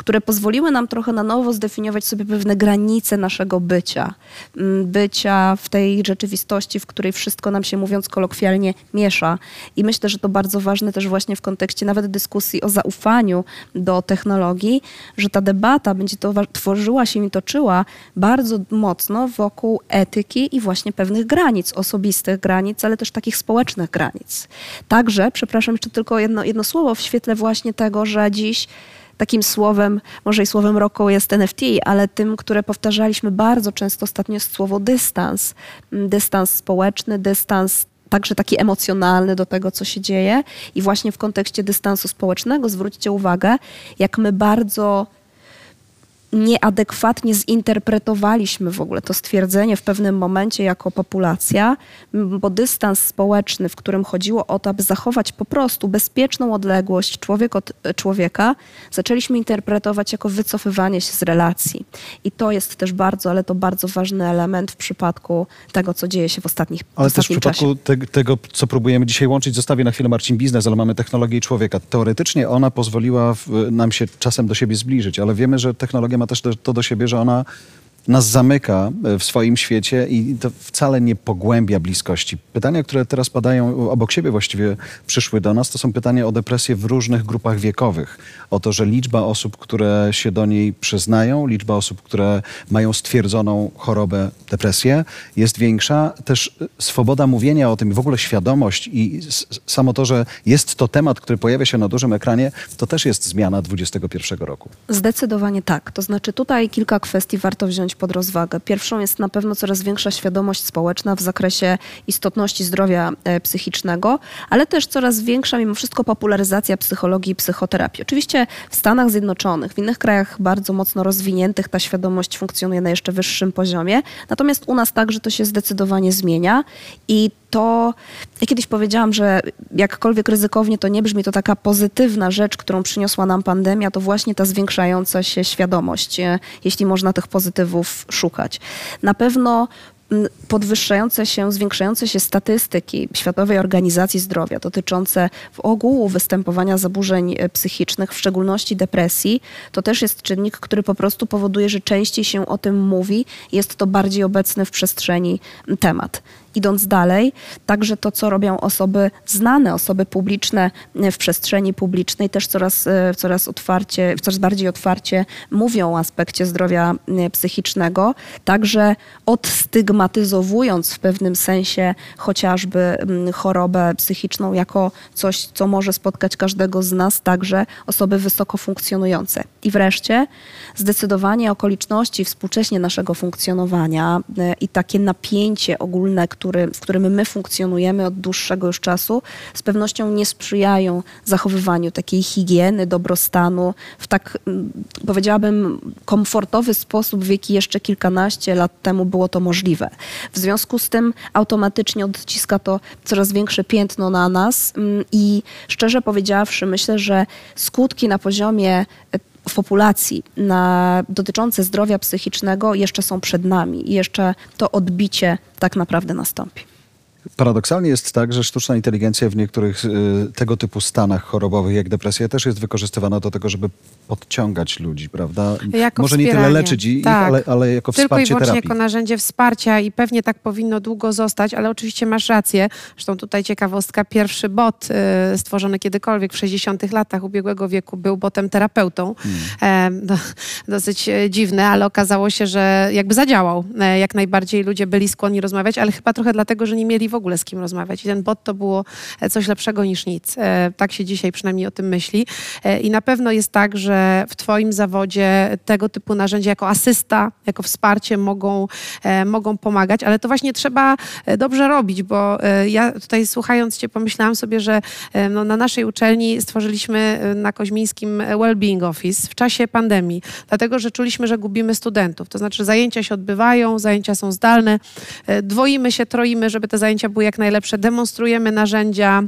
które pozwoliły nam trochę na nowo zdefiniować sobie pewne granice naszego bycia. Mm, Bycia w tej rzeczywistości, w której wszystko nam się, mówiąc kolokwialnie, miesza. I myślę, że to bardzo ważne też właśnie w kontekście nawet dyskusji o zaufaniu do technologii, że ta debata będzie to, tworzyła się i toczyła bardzo mocno wokół etyki i właśnie pewnych granic, osobistych granic, ale też takich społecznych granic. Także, przepraszam jeszcze tylko jedno, jedno słowo w świetle właśnie tego, że dziś takim słowem, może i słowem roku jest NFT, ale tym, które powtarzaliśmy bardzo często ostatnio jest słowo dystans. Mm, Dystans społeczny, dystans także taki emocjonalny do tego, co się dzieje. I właśnie w kontekście dystansu społecznego zwróćcie uwagę, jak my bardzo nieadekwatnie zinterpretowaliśmy w ogóle to stwierdzenie w pewnym momencie jako populacja, bo dystans społeczny, w którym chodziło o to, aby zachować po prostu bezpieczną odległość człowiek od e, człowieka, zaczęliśmy interpretować jako wycofywanie się z relacji. I to jest też bardzo, ale to bardzo ważny element w przypadku tego, co dzieje się w ostatnich w Ale też w przypadku te, tego, co próbujemy dzisiaj łączyć, zostawię na chwilę Marcin biznes, ale mamy technologię i człowieka. Teoretycznie ona pozwoliła w, nam się czasem do siebie zbliżyć, ale wiemy, że technologia ma też to, do siebie, że ona nas zamyka e, w swoim świecie i to wcale nie pogłębia bliskości. Pytania, które teraz padają obok siebie właściwie przyszły do nas, to są pytania o depresję w różnych grupach wiekowych. O to, że liczba osób, które się do niej przyznają, liczba osób, które mają stwierdzoną chorobę, depresję, jest większa. Też e, swoboda mówienia o tym, w ogóle świadomość i samo to, że jest to temat, który pojawia się na dużym ekranie, to też jest zmiana XXI roku. Zdecydowanie tak. To znaczy tutaj kilka kwestii warto wziąć pod rozwagę. Pierwszą jest na pewno coraz większa świadomość społeczna w zakresie istotności zdrowia e, psychicznego, ale też coraz większa mimo wszystko popularyzacja psychologii i psychoterapii. Oczywiście w Stanach Zjednoczonych, w innych krajach bardzo mocno rozwiniętych ta świadomość funkcjonuje na jeszcze wyższym poziomie, natomiast u nas także to się zdecydowanie zmienia i to, ja kiedyś powiedziałam, że jakkolwiek ryzykownie to nie brzmi, to taka pozytywna rzecz, którą przyniosła nam pandemia, to właśnie ta zwiększająca się świadomość, e, jeśli można tych pozytywów szukać. Na pewno podwyższające się, zwiększające się statystyki Światowej Organizacji Zdrowia dotyczące w ogółu występowania zaburzeń e, psychicznych, w szczególności depresji, to też jest czynnik, który po prostu powoduje, że częściej się o tym mówi, jest to bardziej obecny w przestrzeni temat. Idąc dalej, także to, co robią osoby znane, osoby publiczne e, w przestrzeni publicznej, też coraz, e, coraz, otwarcie, coraz bardziej otwarcie mówią o aspekcie zdrowia e, psychicznego, także odstygmatyzowując w pewnym sensie chociażby chorobę psychiczną jako coś, co może spotkać każdego z nas, także osoby wysoko funkcjonujące. I wreszcie zdecydowanie okoliczności współcześnie naszego funkcjonowania i takie napięcie ogólne, który, w którym my funkcjonujemy od dłuższego już czasu, z pewnością nie sprzyjają zachowywaniu takiej higieny, dobrostanu w tak, powiedziałabym, komfortowy sposób, w jaki jeszcze kilkanaście lat temu było to możliwe. W związku z tym automatycznie odciska to coraz większe piętno na nas mm, i szczerze powiedziawszy, myślę, że skutki na poziomie w populacji na, dotyczące zdrowia psychicznego jeszcze są przed nami i jeszcze to odbicie tak naprawdę nastąpi. Paradoksalnie jest tak, że sztuczna inteligencja w niektórych y, tego typu stanach chorobowych, jak depresja, też jest wykorzystywana do tego, żeby podciągać ludzi, prawda? Jako Może nie tyle wspieranie. leczyć ich, Tak. ale, ale jako Tylko i wsparcie wyłącznie terapii. jako narzędzie wsparcia i pewnie tak powinno długo zostać, ale oczywiście masz rację. Zresztą tutaj ciekawostka, pierwszy bot y, stworzony kiedykolwiek w 60 latach ubiegłego wieku był botem terapeutą. E, no, dosyć e, dziwne, ale okazało się, że jakby zadziałał. E, jak najbardziej ludzie byli skłonni rozmawiać, ale chyba trochę dlatego, że nie mieli w ogóle z kim rozmawiać. I ten bot to było e, coś lepszego niż nic. E, tak się dzisiaj przynajmniej o tym myśli. E, I na pewno jest tak, że w Twoim zawodzie tego typu narzędzia jako asysta, jako wsparcie mogą, mogą pomagać, ale to właśnie trzeba dobrze robić, bo ja tutaj słuchając Cię pomyślałam sobie, że no, na naszej uczelni stworzyliśmy na Koźmińskim Wellbeing Office w czasie pandemii, dlatego że czuliśmy, że gubimy studentów. To znaczy zajęcia się odbywają, zajęcia są zdalne, dwoimy się, troimy, żeby te zajęcia były jak najlepsze, demonstrujemy narzędzia,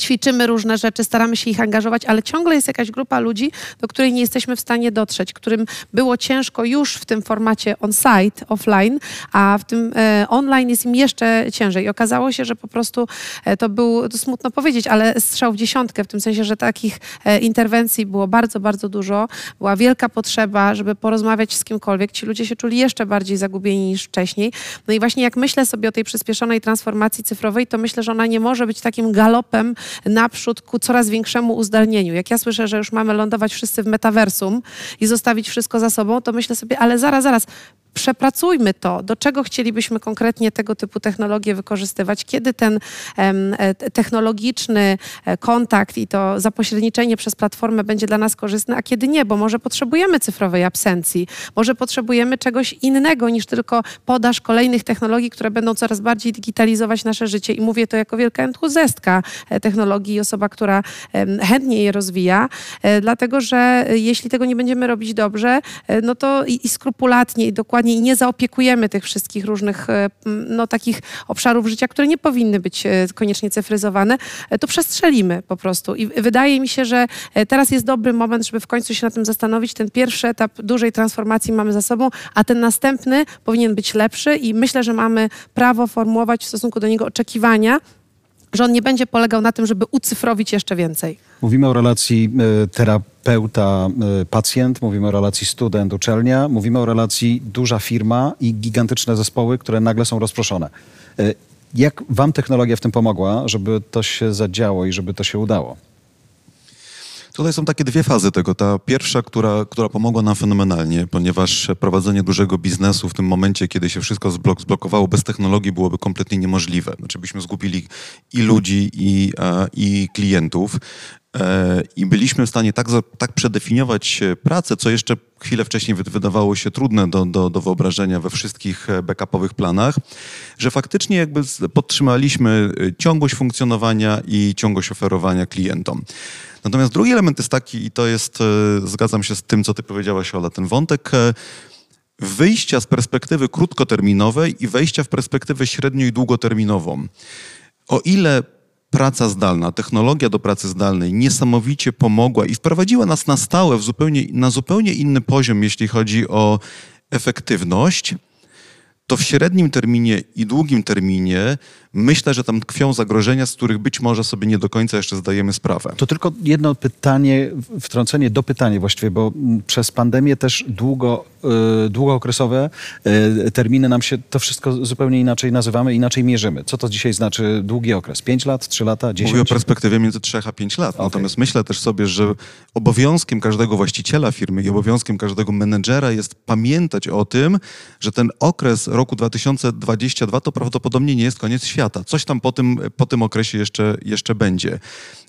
ćwiczymy różne rzeczy, staramy się ich angażować, ale ciągle jest jakaś grupa ludzi, do której nie jesteśmy w stanie dotrzeć, którym było ciężko już w tym formacie on-site, offline, a w tym e, online jest im jeszcze ciężej. I okazało się, że po prostu e, to był, to smutno powiedzieć, ale strzał w dziesiątkę, w tym sensie, że takich e, interwencji było bardzo, bardzo dużo. Była wielka potrzeba, żeby porozmawiać z kimkolwiek. Ci ludzie się czuli jeszcze bardziej zagubieni niż wcześniej. No i właśnie jak myślę sobie o tej przyspieszonej transformacji cyfrowej, to myślę, że ona nie może być takim galopem naprzód ku coraz większemu uzdalnieniu. Jak ja słyszę, że już mamy lądować wszyscy w metaversum i zostawić wszystko za sobą, to myślę sobie, ale zaraz, zaraz, przepracujmy to, do czego chcielibyśmy konkretnie tego typu technologie wykorzystywać, kiedy ten e, te- technologiczny e, kontakt i to zapośredniczenie przez platformę będzie dla nas korzystne, a kiedy nie, bo może potrzebujemy cyfrowej absencji, może potrzebujemy czegoś innego niż tylko podaż kolejnych technologii, które będą coraz bardziej digitalizować nasze życie. I mówię to jako wielka entuzjastka e, technologii i osoba, która chętnie je rozwija, dlatego że jeśli tego nie będziemy robić dobrze, no to i skrupulatnie i dokładnie i nie zaopiekujemy tych wszystkich różnych e, no, takich obszarów życia, które nie powinny być e, koniecznie cyfryzowane, e, to przestrzelimy po prostu. I wydaje mi się, że teraz jest dobry moment, żeby w końcu się na tym zastanowić. Ten pierwszy etap dużej transformacji mamy za sobą, a ten następny powinien być lepszy i myślę, że mamy prawo formułować w stosunku do niego oczekiwania, że on nie będzie polegał na tym, żeby ucyfrowić jeszcze więcej. Mówimy o relacji e, terapeuta-pacjent, mówimy o relacji student-uczelnia, mówimy o relacji duża firma i gigantyczne zespoły, które nagle są rozproszone. E, Jak wam technologia w tym pomogła, żeby to się zadziało i żeby to się udało? Tutaj są takie dwie fazy tego. Ta pierwsza, która, która pomogła nam fenomenalnie, ponieważ prowadzenie dużego biznesu w tym momencie, kiedy się wszystko zblok, zblokowało bez technologii, byłoby kompletnie niemożliwe. Znaczy byśmy zgubili i ludzi, i, e, i klientów. E, I byliśmy w stanie tak, tak przedefiniować pracę, co jeszcze chwilę wcześniej wy- wydawało się trudne do, do, do wyobrażenia we wszystkich e, backupowych planach, że faktycznie jakby podtrzymaliśmy ciągłość funkcjonowania i ciągłość oferowania klientom. Natomiast drugi element jest taki, i to jest, e, zgadzam się z tym, co ty powiedziałaś, Ola, ten wątek e, wyjścia z perspektywy krótkoterminowej i wejścia w perspektywę średnio i długoterminową. O ile praca zdalna, technologia do pracy zdalnej niesamowicie pomogła i wprowadziła nas na stałe zupełnie, na zupełnie inny poziom, jeśli chodzi o efektywność, to w średnim terminie i długim terminie myślę, że tam tkwią zagrożenia, z których być może sobie nie do końca jeszcze zdajemy sprawę. To tylko jedno pytanie, wtrącenie do pytania właściwie, bo przez pandemię też długo, y, długookresowe y, terminy nam się, to wszystko zupełnie inaczej nazywamy, inaczej mierzymy. Co to dzisiaj znaczy długi okres? 5 lat, 3 lata, 10? Mówię o perspektywie między 3 a 5 lat. Natomiast myślę też sobie, że obowiązkiem każdego właściciela firmy i obowiązkiem każdego menedżera jest pamiętać o tym, że ten okres roku 2022 to prawdopodobnie nie jest koniec świata. Coś tam po tym, po tym okresie jeszcze, jeszcze będzie.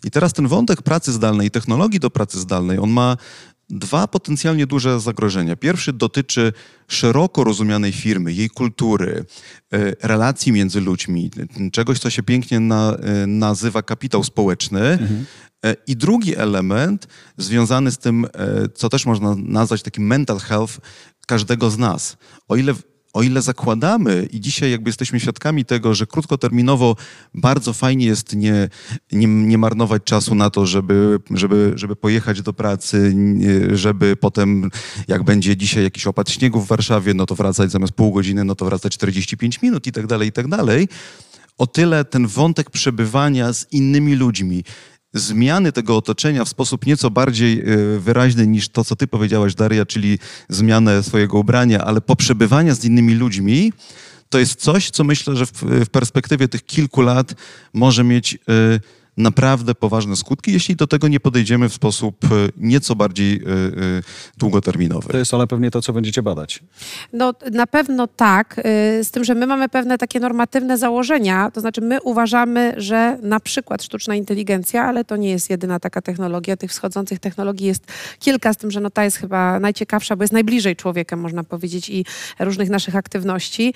I teraz ten wątek pracy zdalnej, technologii do pracy zdalnej, on ma dwa potencjalnie duże zagrożenia. Pierwszy dotyczy szeroko rozumianej firmy, jej kultury, e, relacji między ludźmi, czegoś, co się pięknie na, e, nazywa kapitał społeczny. E, I drugi element związany z tym, co też można nazwać takim mental health każdego z nas. O ile o ile zakładamy i dzisiaj jakby jesteśmy świadkami tego, że krótkoterminowo bardzo fajnie jest nie, nie, nie marnować czasu na to, żeby, żeby, żeby pojechać do pracy, żeby potem jak będzie dzisiaj jakiś opad śniegu w Warszawie, no to wracać zamiast pół godziny, no to wracać 45 minut i tak dalej, i tak dalej. O tyle ten wątek przebywania z innymi ludźmi, zmiany tego otoczenia w sposób nieco bardziej e, wyraźny niż to, co ty powiedziałaś, Daria, czyli zmianę swojego ubrania, ale poprzebywania z innymi ludźmi, to jest coś, co myślę, że w, perspektywie tych kilku lat może mieć e, naprawdę poważne skutki, jeśli do tego nie podejdziemy w sposób e, nieco bardziej e, e, długoterminowy. To jest ale pewnie to, co będziecie badać. No na pewno tak, z tym, że my mamy pewne takie normatywne założenia, to znaczy my uważamy, że na przykład sztuczna inteligencja, ale to nie jest jedyna taka technologia, tych wschodzących technologii jest kilka, z tym, że no ta jest chyba najciekawsza, bo jest najbliżej człowieka, można powiedzieć, i różnych naszych aktywności,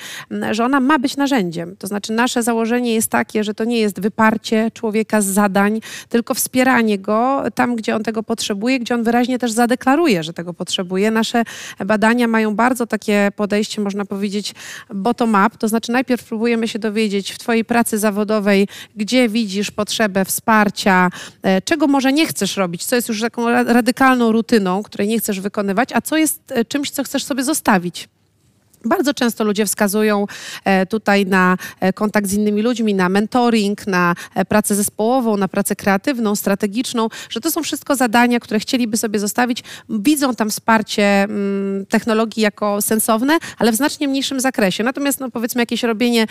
że ona ma być narzędziem. To znaczy nasze założenie jest takie, że to nie jest wyparcie człowieka z zadań, tylko wspieranie go tam, gdzie on tego potrzebuje, gdzie on wyraźnie też zadeklaruje, że tego potrzebuje. Nasze badania mają bardzo takie podejście, można powiedzieć, bottom-up, to znaczy najpierw próbujemy się dowiedzieć w twojej pracy zawodowej, gdzie widzisz potrzebę wsparcia, e, czego może nie chcesz robić, co jest już taką ra- radykalną rutyną, której nie chcesz wykonywać, a co jest e, czymś, co chcesz sobie zostawić. Bardzo często ludzie wskazują e, tutaj na e, kontakt z innymi ludźmi, na mentoring, na e, pracę zespołową, na pracę kreatywną, strategiczną, że to są wszystko zadania, które chcieliby sobie zostawić. Widzą tam wsparcie mm, technologii jako sensowne, ale w znacznie mniejszym zakresie. Natomiast no, powiedzmy jakieś robienie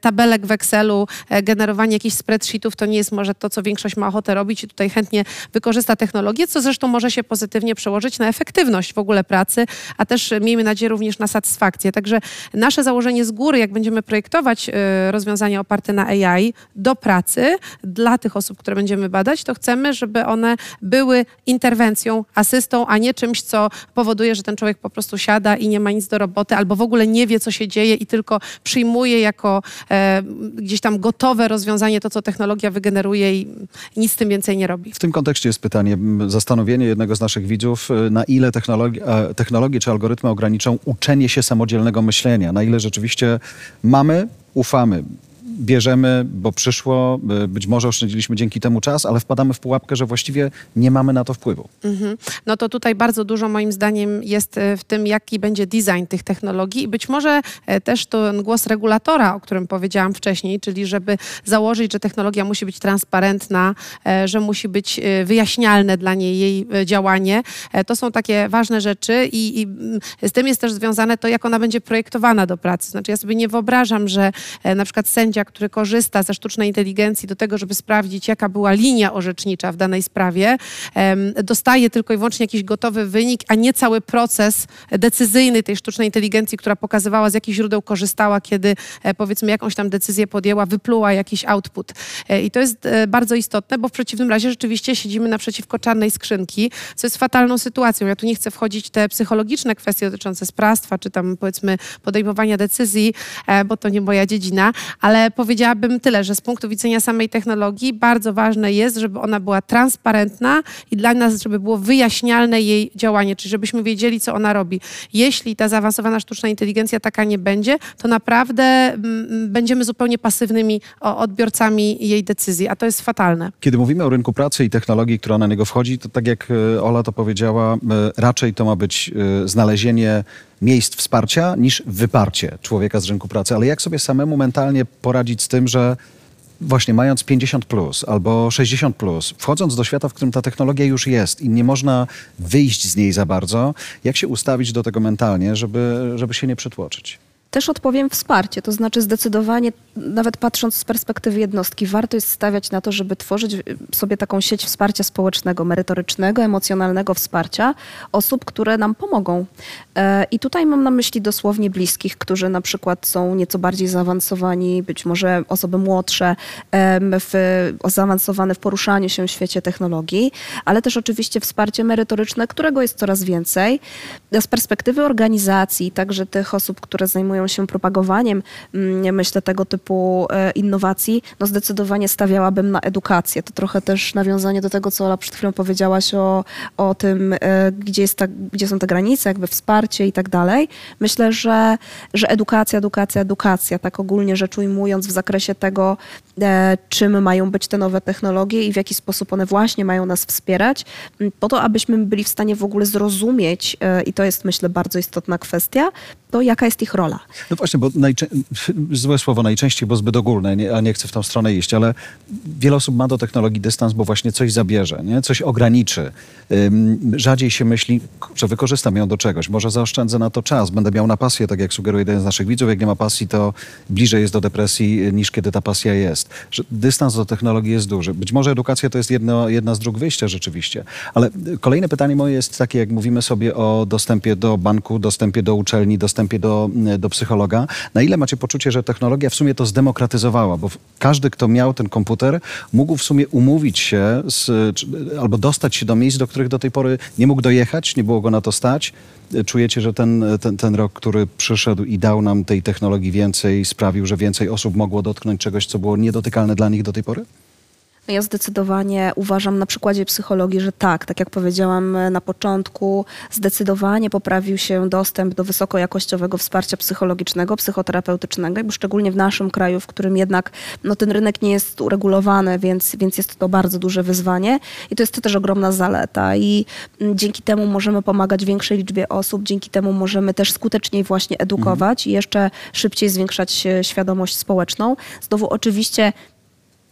tabelek w Excelu, generowanie jakichś spreadsheetów, to nie jest może to, co większość ma ochotę robić i tutaj chętnie wykorzysta technologię, co zresztą może się pozytywnie przełożyć na efektywność w ogóle pracy, a też miejmy nadzieję również na satysfakcję satysfakcję. Także nasze założenie z góry, jak będziemy projektować y, rozwiązania oparte na AI do pracy dla tych osób, które będziemy badać, to chcemy, żeby one były interwencją, asystą, a nie czymś, co powoduje, że ten człowiek po prostu siada i nie ma nic do roboty, albo w ogóle nie wie, co się dzieje i tylko przyjmuje jako e, gdzieś tam gotowe rozwiązanie to, co technologia wygeneruje i nic z tym więcej nie robi. W tym kontekście jest pytanie, zastanowienie jednego z naszych widzów, y, na ile technologi- e, technologie czy algorytmy ograniczą uczenie się samodzielnego myślenia, na ile rzeczywiście mamy, ufamy. Bierzemy, bo przyszło, y, być może oszczędziliśmy dzięki temu czas, ale wpadamy w pułapkę, że właściwie nie mamy na to wpływu. Mhm. No to tutaj bardzo dużo moim zdaniem jest e, w tym, jaki będzie design tych technologii i być może e, też ten głos regulatora, o którym powiedziałam wcześniej, czyli żeby założyć, że technologia musi być transparentna, e, że musi być e, wyjaśnialne dla niej jej e, działanie. E, To są takie ważne rzeczy i, i mm, z tym jest też związane to, jak ona będzie projektowana do pracy. Znaczy ja sobie nie wyobrażam, że e, na przykład sędzia, który korzysta ze sztucznej inteligencji do tego, żeby sprawdzić, jaka była linia orzecznicza w danej sprawie, dostaje tylko i wyłącznie jakiś gotowy wynik, a nie cały proces decyzyjny tej sztucznej inteligencji, która pokazywała, z jakich źródeł korzystała, kiedy e, powiedzmy jakąś tam decyzję podjęła, wypluła jakiś output. E, I to jest e, bardzo istotne, bo w przeciwnym razie rzeczywiście siedzimy naprzeciwko czarnej skrzynki, co jest fatalną sytuacją. Ja tu nie chcę wchodzić te psychologiczne kwestie dotyczące sprawstwa, czy tam powiedzmy podejmowania decyzji, bo to nie moja dziedzina, ale powiedziałabym tyle, że z punktu widzenia samej technologii bardzo ważne jest, żeby ona była transparentna i dla nas, żeby było wyjaśnialne jej działanie, czyli żebyśmy wiedzieli, co ona robi. Jeśli ta zaawansowana sztuczna inteligencja taka nie będzie, to naprawdę mm, będziemy zupełnie pasywnymi odbiorcami jej decyzji, a to jest fatalne. Kiedy mówimy o rynku pracy i technologii, która na niego wchodzi, to tak jak e, Ola to powiedziała, e, raczej to ma być e, znalezienie miejsc wsparcia niż wyparcie człowieka z rynku pracy. Ale jak sobie samemu mentalnie poradzić z tym, że właśnie mając 50 plus albo 60 plus, wchodząc do świata, w którym ta technologia już jest i nie można wyjść z niej za bardzo, jak się ustawić do tego mentalnie, żeby, żeby się nie przytłoczyć? Też odpowiem wsparcie, to znaczy zdecydowanie, nawet patrząc z perspektywy jednostki, warto jest stawiać na to, żeby tworzyć y, sobie taką sieć wsparcia społecznego, merytorycznego, emocjonalnego wsparcia osób, które nam pomogą. E, I tutaj mam na myśli dosłownie bliskich, którzy na przykład są nieco bardziej zaawansowani, być może osoby młodsze, w, zaawansowane w poruszaniu się w świecie technologii, ale też oczywiście wsparcie merytoryczne, którego jest coraz więcej. Z perspektywy organizacji, także tych osób, które zajmują się propagowaniem, mm, myślę, tego typu e, innowacji, no zdecydowanie stawiałabym na edukację. To trochę też nawiązanie do tego, co Ola przed chwilą powiedziałaś o, o tym, e, gdzie, jest ta, gdzie są te granice, jakby wsparcie i tak dalej. Myślę, że, że edukacja, edukacja, edukacja, tak ogólnie rzecz ujmując w zakresie tego, e, czym mają być te nowe technologie i w jaki sposób one właśnie mają nas wspierać, m, po to, abyśmy byli w stanie w ogóle zrozumieć, i to jest myślę bardzo istotna kwestia, to jaka jest ich rola. No właśnie, bo złe słowo najczęściej, bo zbyt ogólne, nie, a nie chcę w tą stronę iść, ale wiele osób ma do technologii dystans, bo właśnie coś zabierze, nie? coś ograniczy. Ym, rzadziej się myśli, że wykorzystam ją do czegoś, może zaoszczędzę na to czas, będę miał na pasję, tak jak sugeruje jeden z naszych widzów, jak nie ma pasji, to bliżej jest do depresji y, niż kiedy ta pasja jest. Że dystans do technologii jest duży. Być może edukacja to jest jedno, jedna z dróg wyjścia rzeczywiście, ale y, kolejne pytanie moje jest takie, jak mówimy sobie o dostępie do banku, dostępie do uczelni, dostępie do, y, do psychologa, na ile macie poczucie, że technologia w sumie to zdemokratyzowała, bo każdy, kto miał ten komputer, mógł w sumie umówić się z, albo dostać się do miejsc, do których do tej pory nie mógł dojechać, nie było go na to stać. Czujecie, że ten, ten, ten rok, który przyszedł i dał nam tej technologii więcej, sprawił, że więcej osób mogło dotknąć czegoś, co było niedotykalne dla nich do tej pory? Ja zdecydowanie uważam na przykładzie psychologii, że tak, tak jak powiedziałam e, na początku, zdecydowanie poprawił się dostęp do wysokojakościowego wsparcia psychologicznego, psychoterapeutycznego, szczególnie w naszym kraju, w którym jednak no, ten rynek nie jest uregulowany, więc, więc jest to bardzo duże wyzwanie i to jest też ogromna zaleta i mm, dzięki temu możemy pomagać większej liczbie osób, dzięki temu możemy też skuteczniej właśnie edukować i jeszcze szybciej zwiększać e, świadomość społeczną. Znowu oczywiście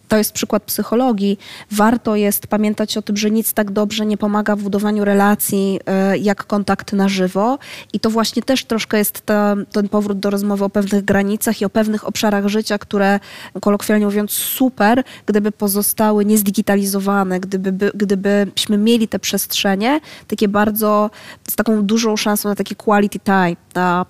to jest przykład psychologii. Warto jest pamiętać o tym, że nic tak dobrze nie pomaga w budowaniu relacji e, jak kontakt na żywo. I to właśnie też troszkę jest ta, ten powrót do rozmowy o pewnych granicach i o pewnych obszarach życia, które kolokwialnie mówiąc super, gdyby pozostały niezdigitalizowane, gdyby, by, gdybyśmy mieli te przestrzenie, takie bardzo z taką dużą szansą na taki quality time, na,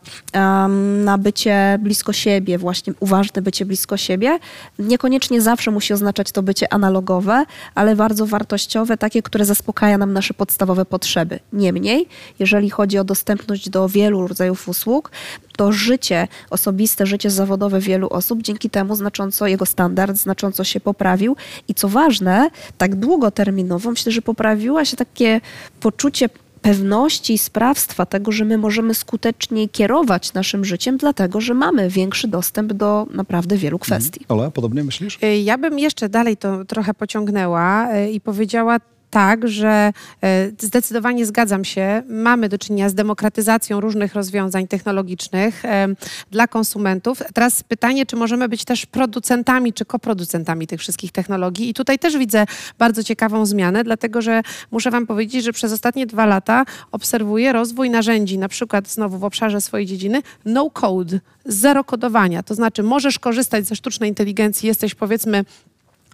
na bycie blisko siebie, właśnie uważne bycie blisko siebie. Niekoniecznie zawsze musi oznaczać to bycie analogowe, ale bardzo wartościowe, takie, które zaspokaja nam nasze podstawowe potrzeby. Niemniej, jeżeli chodzi o dostępność do wielu rodzajów usług, to życie osobiste, życie zawodowe wielu osób dzięki temu znacząco, jego standard znacząco się poprawił. I co ważne, tak długoterminowo myślę, że poprawiło się takie poczucie pewności i sprawstwa tego, że my możemy skuteczniej kierować naszym życiem, dlatego że mamy większy dostęp do naprawdę wielu kwestii. Ola, podobnie myślisz? Y, Ja bym jeszcze dalej to trochę pociągnęła y, i powiedziała tak, że e, zdecydowanie zgadzam się. Mamy do czynienia z demokratyzacją różnych rozwiązań technologicznych e, dla konsumentów. Teraz pytanie, czy możemy być też producentami czy koproducentami tych wszystkich technologii. I tutaj też widzę bardzo ciekawą zmianę, dlatego że muszę Wam powiedzieć, że przez ostatnie dwa lata obserwuję rozwój narzędzi, na przykład znowu w obszarze swojej dziedziny, no code, zero kodowania. To znaczy możesz korzystać ze sztucznej inteligencji, jesteś powiedzmy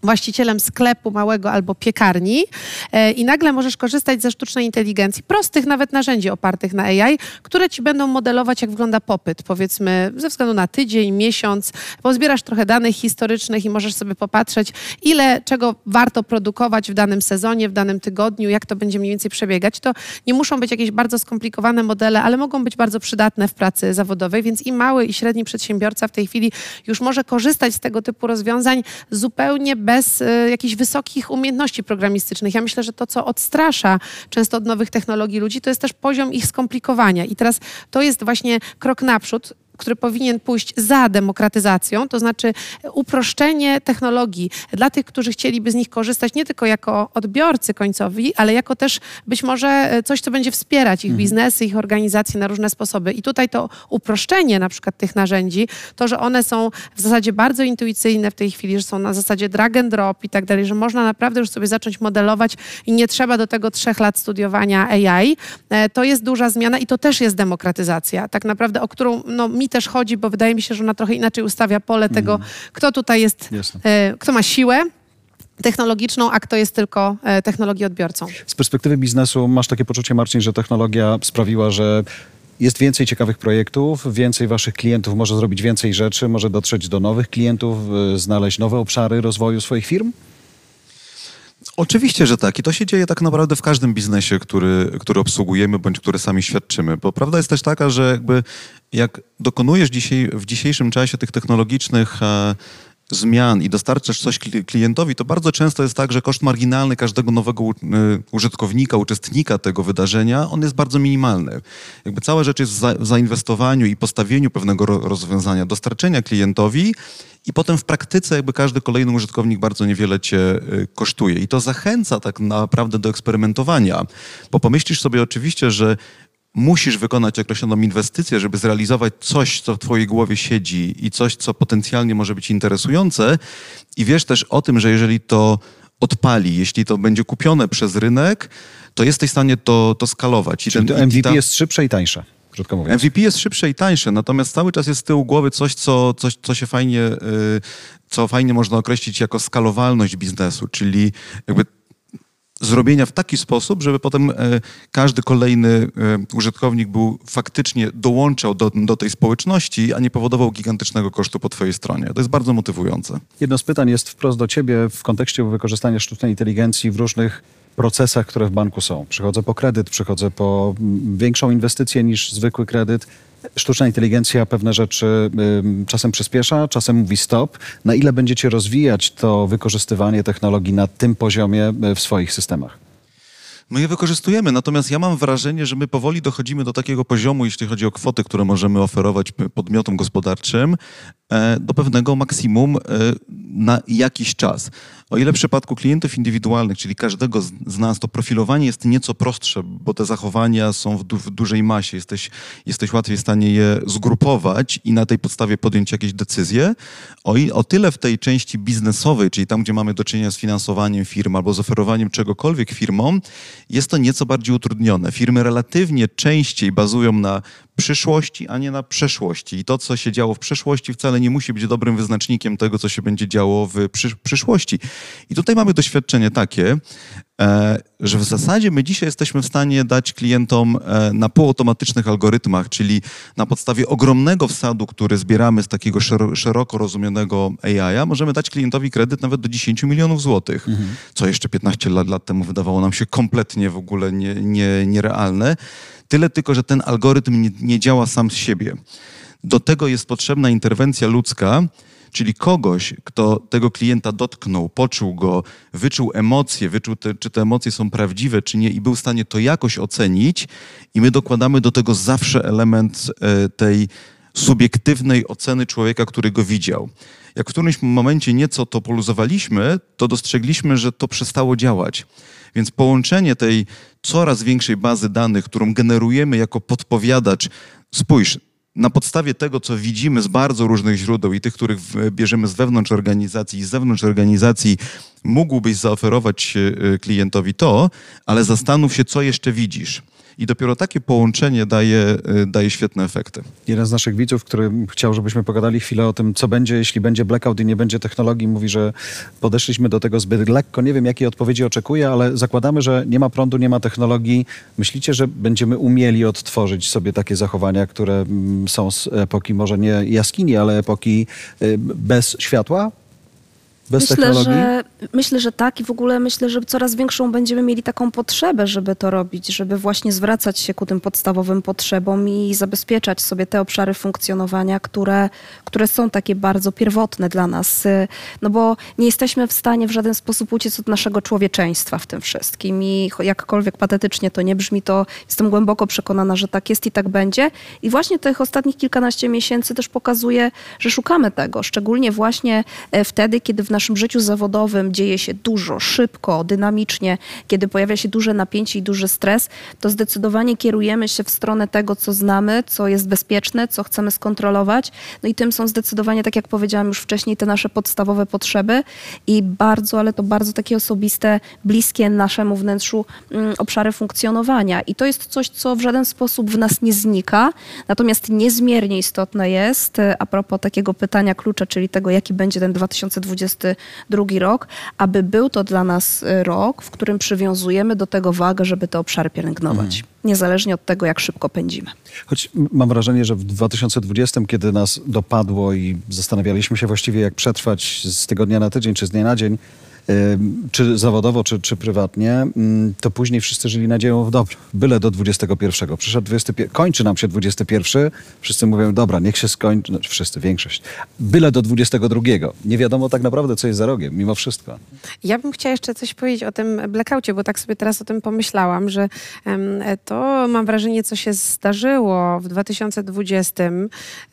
właścicielem sklepu małego albo piekarni e, i nagle możesz korzystać ze sztucznej inteligencji, prostych nawet narzędzi opartych na AI, które ci będą modelować, jak wygląda popyt, powiedzmy ze względu na tydzień, miesiąc. Pozbierasz trochę danych historycznych i możesz sobie popatrzeć, ile czego warto produkować w danym sezonie, w danym tygodniu, jak to będzie mniej więcej przebiegać. To nie muszą być jakieś bardzo skomplikowane modele, ale mogą być bardzo przydatne w pracy zawodowej, więc i mały, i średni przedsiębiorca w tej chwili już może korzystać z tego typu rozwiązań zupełnie bez bez y, jakichś wysokich umiejętności programistycznych. Ja myślę, że to, co odstrasza często od nowych technologii ludzi, to jest też poziom ich skomplikowania. I teraz to jest właśnie krok naprzód który powinien pójść za demokratyzacją, to znaczy uproszczenie technologii dla tych, którzy chcieliby z nich korzystać nie tylko jako odbiorcy końcowi, ale jako też być może e, coś, co będzie wspierać ich Mhm. biznesy, ich organizacje na różne sposoby. I tutaj to uproszczenie na przykład tych narzędzi, to, że one są w zasadzie bardzo intuicyjne w tej chwili, że są na zasadzie drag and drop i tak dalej, że można naprawdę już sobie zacząć modelować i nie trzeba do tego trzech lat studiowania AI, e, to jest duża zmiana i to też jest demokratyzacja, tak naprawdę, o którą no, mi też chodzi, bo wydaje mi się, że ona trochę inaczej ustawia pole tego, kto tutaj jest, e, kto ma siłę technologiczną, a kto jest tylko e, technologii odbiorcą. Z perspektywy biznesu masz takie poczucie, Marcin, że technologia sprawiła, że jest więcej ciekawych projektów, więcej waszych klientów może zrobić więcej rzeczy, może dotrzeć do nowych klientów, y, znaleźć nowe obszary rozwoju swoich firm? Oczywiście, że tak. I to się dzieje tak naprawdę w każdym biznesie, który, który obsługujemy bądź który sami świadczymy. Bo prawda jest też taka, że jakby jak dokonujesz dzisiaj, w dzisiejszym czasie tych technologicznych e, zmian i dostarczasz coś kli- klientowi, to bardzo często jest tak, że koszt marginalny każdego nowego y, użytkownika, uczestnika tego wydarzenia, on jest bardzo minimalny. Jakby cała rzecz jest w za- w zainwestowaniu i postawieniu pewnego ro- rozwiązania, dostarczenia klientowi i potem w praktyce jakby każdy kolejny użytkownik bardzo niewiele cię y, kosztuje. I to zachęca tak naprawdę do eksperymentowania, bo pomyślisz sobie oczywiście, że musisz wykonać określoną inwestycję, żeby zrealizować coś, co w twojej głowie siedzi i coś, co potencjalnie może być interesujące i wiesz też o tym, że jeżeli to odpali, jeśli to będzie kupione przez rynek, to jesteś w stanie to, to skalować. I Czyli ten- to MVP ta- jest szybsze i tańsze, krótko mówiąc. MVP jest szybsze i tańsze, natomiast cały czas jest z tyłu głowy coś, co, coś, co się fajnie, y, co fajnie można określić jako skalowalność biznesu, czyli jakby zrobienia w taki sposób, żeby potem e, każdy kolejny e, użytkownik był faktycznie dołączał do, do tej społeczności, a nie powodował gigantycznego kosztu po twojej stronie. To jest bardzo motywujące. Jedno z pytań jest wprost do ciebie w kontekście wykorzystania sztucznej inteligencji w różnych procesach, które w banku są. Przychodzę po kredyt, przychodzę po mm, większą inwestycję niż zwykły kredyt. Sztuczna inteligencja pewne rzeczy ym, czasem przyspiesza, czasem mówi stop. Na ile będziecie rozwijać to wykorzystywanie technologii na tym poziomie y, w swoich systemach? My je wykorzystujemy, natomiast ja mam wrażenie, że my powoli dochodzimy do takiego poziomu, jeśli chodzi o kwoty, które możemy oferować podmiotom gospodarczym, e, do pewnego maksimum e, na jakiś czas. O ile w przypadku klientów indywidualnych, czyli każdego z, nas, to profilowanie jest nieco prostsze, bo te zachowania są w, du, w dużej masie. Jesteś, jesteś łatwiej w stanie je zgrupować i na tej podstawie podjąć jakieś decyzje. O, i, o tyle w tej części biznesowej, czyli tam, gdzie mamy do czynienia z finansowaniem firm albo z oferowaniem czegokolwiek firmom, jest to nieco bardziej utrudnione. Firmy relatywnie częściej bazują na przyszłości, a nie na przeszłości. I to, co się działo w przeszłości, wcale nie musi być dobrym wyznacznikiem tego, co się będzie działo w przysz przyszłości. I tutaj mamy doświadczenie takie, że w zasadzie my dzisiaj jesteśmy w stanie dać klientom e, na półautomatycznych algorytmach, czyli na podstawie ogromnego wsadu, który zbieramy z takiego szero szeroko rozumianego AI, możemy dać klientowi kredyt nawet do 10 milionów złotych, mhm. co jeszcze 15 lat, lat temu wydawało nam się kompletnie w ogóle nie, nie, nierealne. Tyle tylko, że ten algorytm nie, nie działa sam z siebie. Do tego jest potrzebna interwencja ludzka, czyli kogoś, kto tego klienta dotknął, poczuł go, wyczuł emocje, wyczuł, te, czy te emocje są prawdziwe, czy nie, i był w stanie to jakoś ocenić, i my dokładamy do tego zawsze element e, tej subiektywnej oceny człowieka, który go widział. Jak w którymś momencie nieco to poluzowaliśmy, to dostrzegliśmy, że to przestało działać. Więc połączenie tej coraz większej bazy danych, którą generujemy jako podpowiadacz, spójrz, na podstawie tego, co widzimy z bardzo różnych źródeł i tych, których bierzemy z wewnątrz organizacji i z zewnątrz organizacji, mógłbyś zaoferować e, klientowi to, ale zastanów się, co jeszcze widzisz. I dopiero takie połączenie daje, y, daje świetne efekty. Jeden z naszych widzów, który chciał, żebyśmy pogadali chwilę o tym, co będzie, jeśli będzie blackout i nie będzie technologii, mówi, że podeszliśmy do tego zbyt lekko. Nie wiem, jakiej odpowiedzi oczekuje, ale zakładamy, że nie ma prądu, nie ma technologii. Myślicie, że będziemy umieli odtworzyć sobie takie zachowania, które mm, są z epoki może nie jaskini, ale epoki y, bez światła? Bez myślę, technologii? Że, myślę, że tak i w ogóle myślę, że coraz większą będziemy mieli taką potrzebę, żeby to robić, żeby właśnie zwracać się ku tym podstawowym potrzebom i zabezpieczać sobie te obszary funkcjonowania, które, które są takie bardzo pierwotne dla nas. No bo nie jesteśmy w stanie w żaden sposób uciec od naszego człowieczeństwa w tym wszystkim i jakkolwiek patetycznie to nie brzmi, to jestem głęboko przekonana, że tak jest i tak będzie. I właśnie tych ostatnich kilkanaście miesięcy też pokazuje, że szukamy tego, szczególnie właśnie e, wtedy, kiedy w naszym życiu zawodowym dzieje się dużo, szybko, dynamicznie, kiedy pojawia się duże napięcie i duży stres, to zdecydowanie kierujemy się w stronę tego, co znamy, co jest bezpieczne, co chcemy skontrolować. No i tym są zdecydowanie, tak jak powiedziałam już wcześniej, te nasze podstawowe potrzeby i bardzo, ale to bardzo takie osobiste, bliskie naszemu wnętrzu mm, obszary funkcjonowania. I to jest coś, co w żaden sposób w nas nie znika, natomiast niezmiernie istotne jest, e, a propos takiego pytania klucza, czyli tego, jaki będzie ten 2020 2022 rok, aby był to dla nas y, rok, w którym przywiązujemy do tego wagę, żeby te obszary pielęgnować. Mhm. Niezależnie od tego, jak szybko pędzimy. Choć mam wrażenie, że w 2020, kiedy nas dopadło i zastanawialiśmy się właściwie, jak przetrwać z tygodnia na tydzień czy z dnia na dzień, czy zawodowo, czy, czy prywatnie, to później wszyscy żyli nadzieją w dobrze. Byle do 21. Przyszedł 21, kończy nam się 21, wszyscy mówią, dobra, niech się skończy, znaczy wszyscy, większość. Byle do 22. Nie wiadomo tak naprawdę, co jest za rogiem, mimo wszystko. Ja bym chciała jeszcze coś powiedzieć o tym blackoutie, bo tak sobie teraz o tym pomyślałam, że to mam wrażenie, co się zdarzyło w 2020,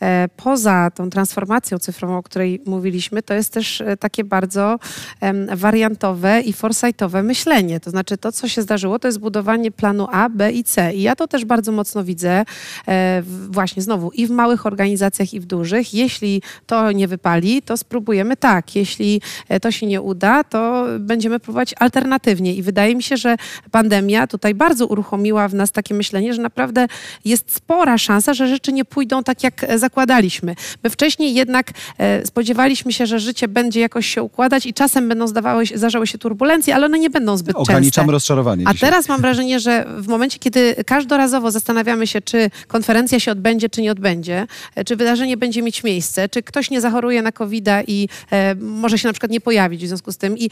e, poza tą transformacją cyfrową, o której mówiliśmy, to jest też e, takie bardzo wariantowe i foresightowe myślenie. To znaczy to, co się zdarzyło, to jest budowanie planu A, B i C. I ja to też bardzo mocno widzę e, właśnie znowu i w małych organizacjach, i w dużych. Jeśli to nie wypali, to spróbujemy tak. Jeśli e, to się nie uda, to będziemy próbować alternatywnie. I wydaje mi się, że pandemia tutaj bardzo uruchomiła w nas takie myślenie, że naprawdę jest spora szansa, że rzeczy nie pójdą tak, jak zakładaliśmy. My wcześniej jednak e, spodziewaliśmy się, że życie będzie jakoś się układać i czasem będą zdawały zdarzały, zdarzały się turbulencje, ale one nie będą zbyt częste. Ograniczamy rozczarowanie A dzisiaj. teraz mam wrażenie, że w momencie, kiedy każdorazowo zastanawiamy się, czy konferencja się odbędzie, czy nie odbędzie, e, czy wydarzenie będzie mieć miejsce, czy ktoś nie zachoruje na covid i e, może się na przykład nie pojawić w związku z tym. I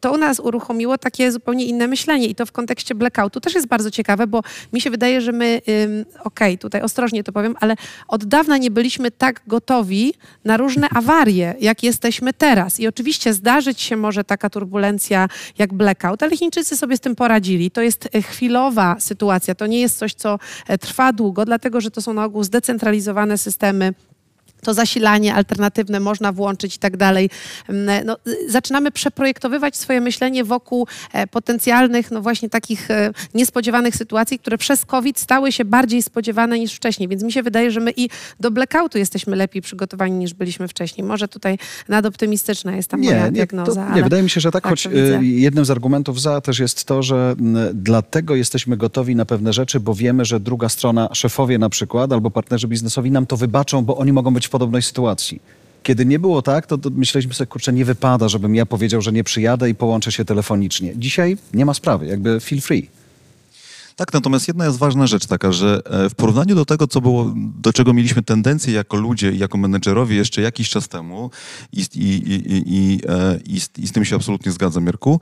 to u nas uruchomiło takie zupełnie inne myślenie i to w kontekście blackoutu też jest bardzo ciekawe, bo mi się wydaje, że my, okej, okay, tutaj ostrożnie to powiem, ale od dawna nie byliśmy tak gotowi na różne awarie, jak jesteśmy teraz. I oczywiście zdarzyć się może może taka turbulencja jak blackout, ale Chińczycy sobie z tym poradzili. To jest e, chwilowa sytuacja, to nie jest coś, co e, trwa długo, dlatego że to są na ogół zdecentralizowane systemy to zasilanie alternatywne można włączyć i tak dalej. Mm, No, y, zaczynamy przeprojektowywać swoje myślenie wokół e, potencjalnych, no właśnie takich e, niespodziewanych sytuacji, które przez COVID stały się bardziej spodziewane niż wcześniej. Więc mi się wydaje, że my i do blackoutu jesteśmy lepiej przygotowani niż byliśmy wcześniej. Może tutaj nadoptymistyczna jest ta moja diagnoza. to, nie, wydaje mi się, że tak, tak choć y, jednym z argumentów za też jest to, że m, dlatego jesteśmy gotowi na pewne rzeczy, bo wiemy, że druga strona, szefowie na przykład, albo partnerzy biznesowi nam to wybaczą, bo oni mogą być podobnej sytuacji. Kiedy nie było tak, to, myśleliśmy sobie, kurczę, nie wypada, żebym ja powiedział, że nie przyjadę i połączę się telefonicznie. Dzisiaj nie ma sprawy, jakby feel free. Tak, natomiast jedna jest ważna rzecz taka, że e, w porównaniu do tego, co było, do czego mieliśmy tendencję jako ludzie i jako menedżerowie jeszcze jakiś czas temu i, i, i, i, i, e, i, z, i z tym się absolutnie zgadzam, Mirku,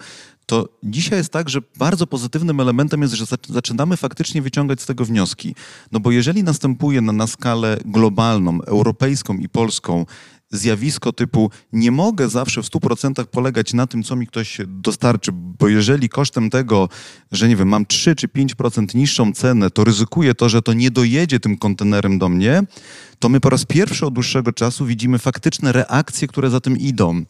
to dzisiaj jest tak, że bardzo pozytywnym elementem jest, że zac- zaczynamy faktycznie wyciągać z tego wnioski. No bo jeżeli następuje na, na skalę globalną, europejską i polską zjawisko typu nie mogę zawsze w 100% polegać na tym, co mi ktoś dostarczy, bo jeżeli kosztem tego, że nie wiem, mam 3 czy 5% niższą cenę, to ryzykuję to, że to nie dojedzie tym kontenerem do mnie, to my po raz pierwszy od dłuższego czasu widzimy faktyczne reakcje, które za tym idą.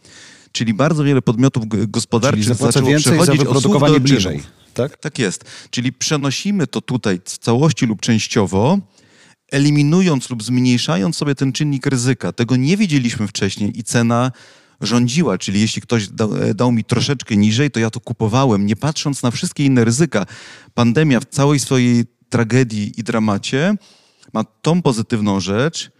Czyli bardzo wiele podmiotów Czyli gospodarczych zapłacę zaczęło więcej za przechodzić od słów wyprodukowanie do bliżej. Tak? Tak jest. Czyli przenosimy to tutaj w całości lub częściowo, eliminując lub zmniejszając sobie ten czynnik ryzyka. Tego nie wiedzieliśmy wcześniej i cena rządziła, czyli jeśli ktoś dał, e, dał mi troszeczkę niżej, to ja to kupowałem, nie patrząc na wszystkie inne ryzyka. Pandemia w całej swojej tragedii i dramacie ma tą pozytywną rzecz,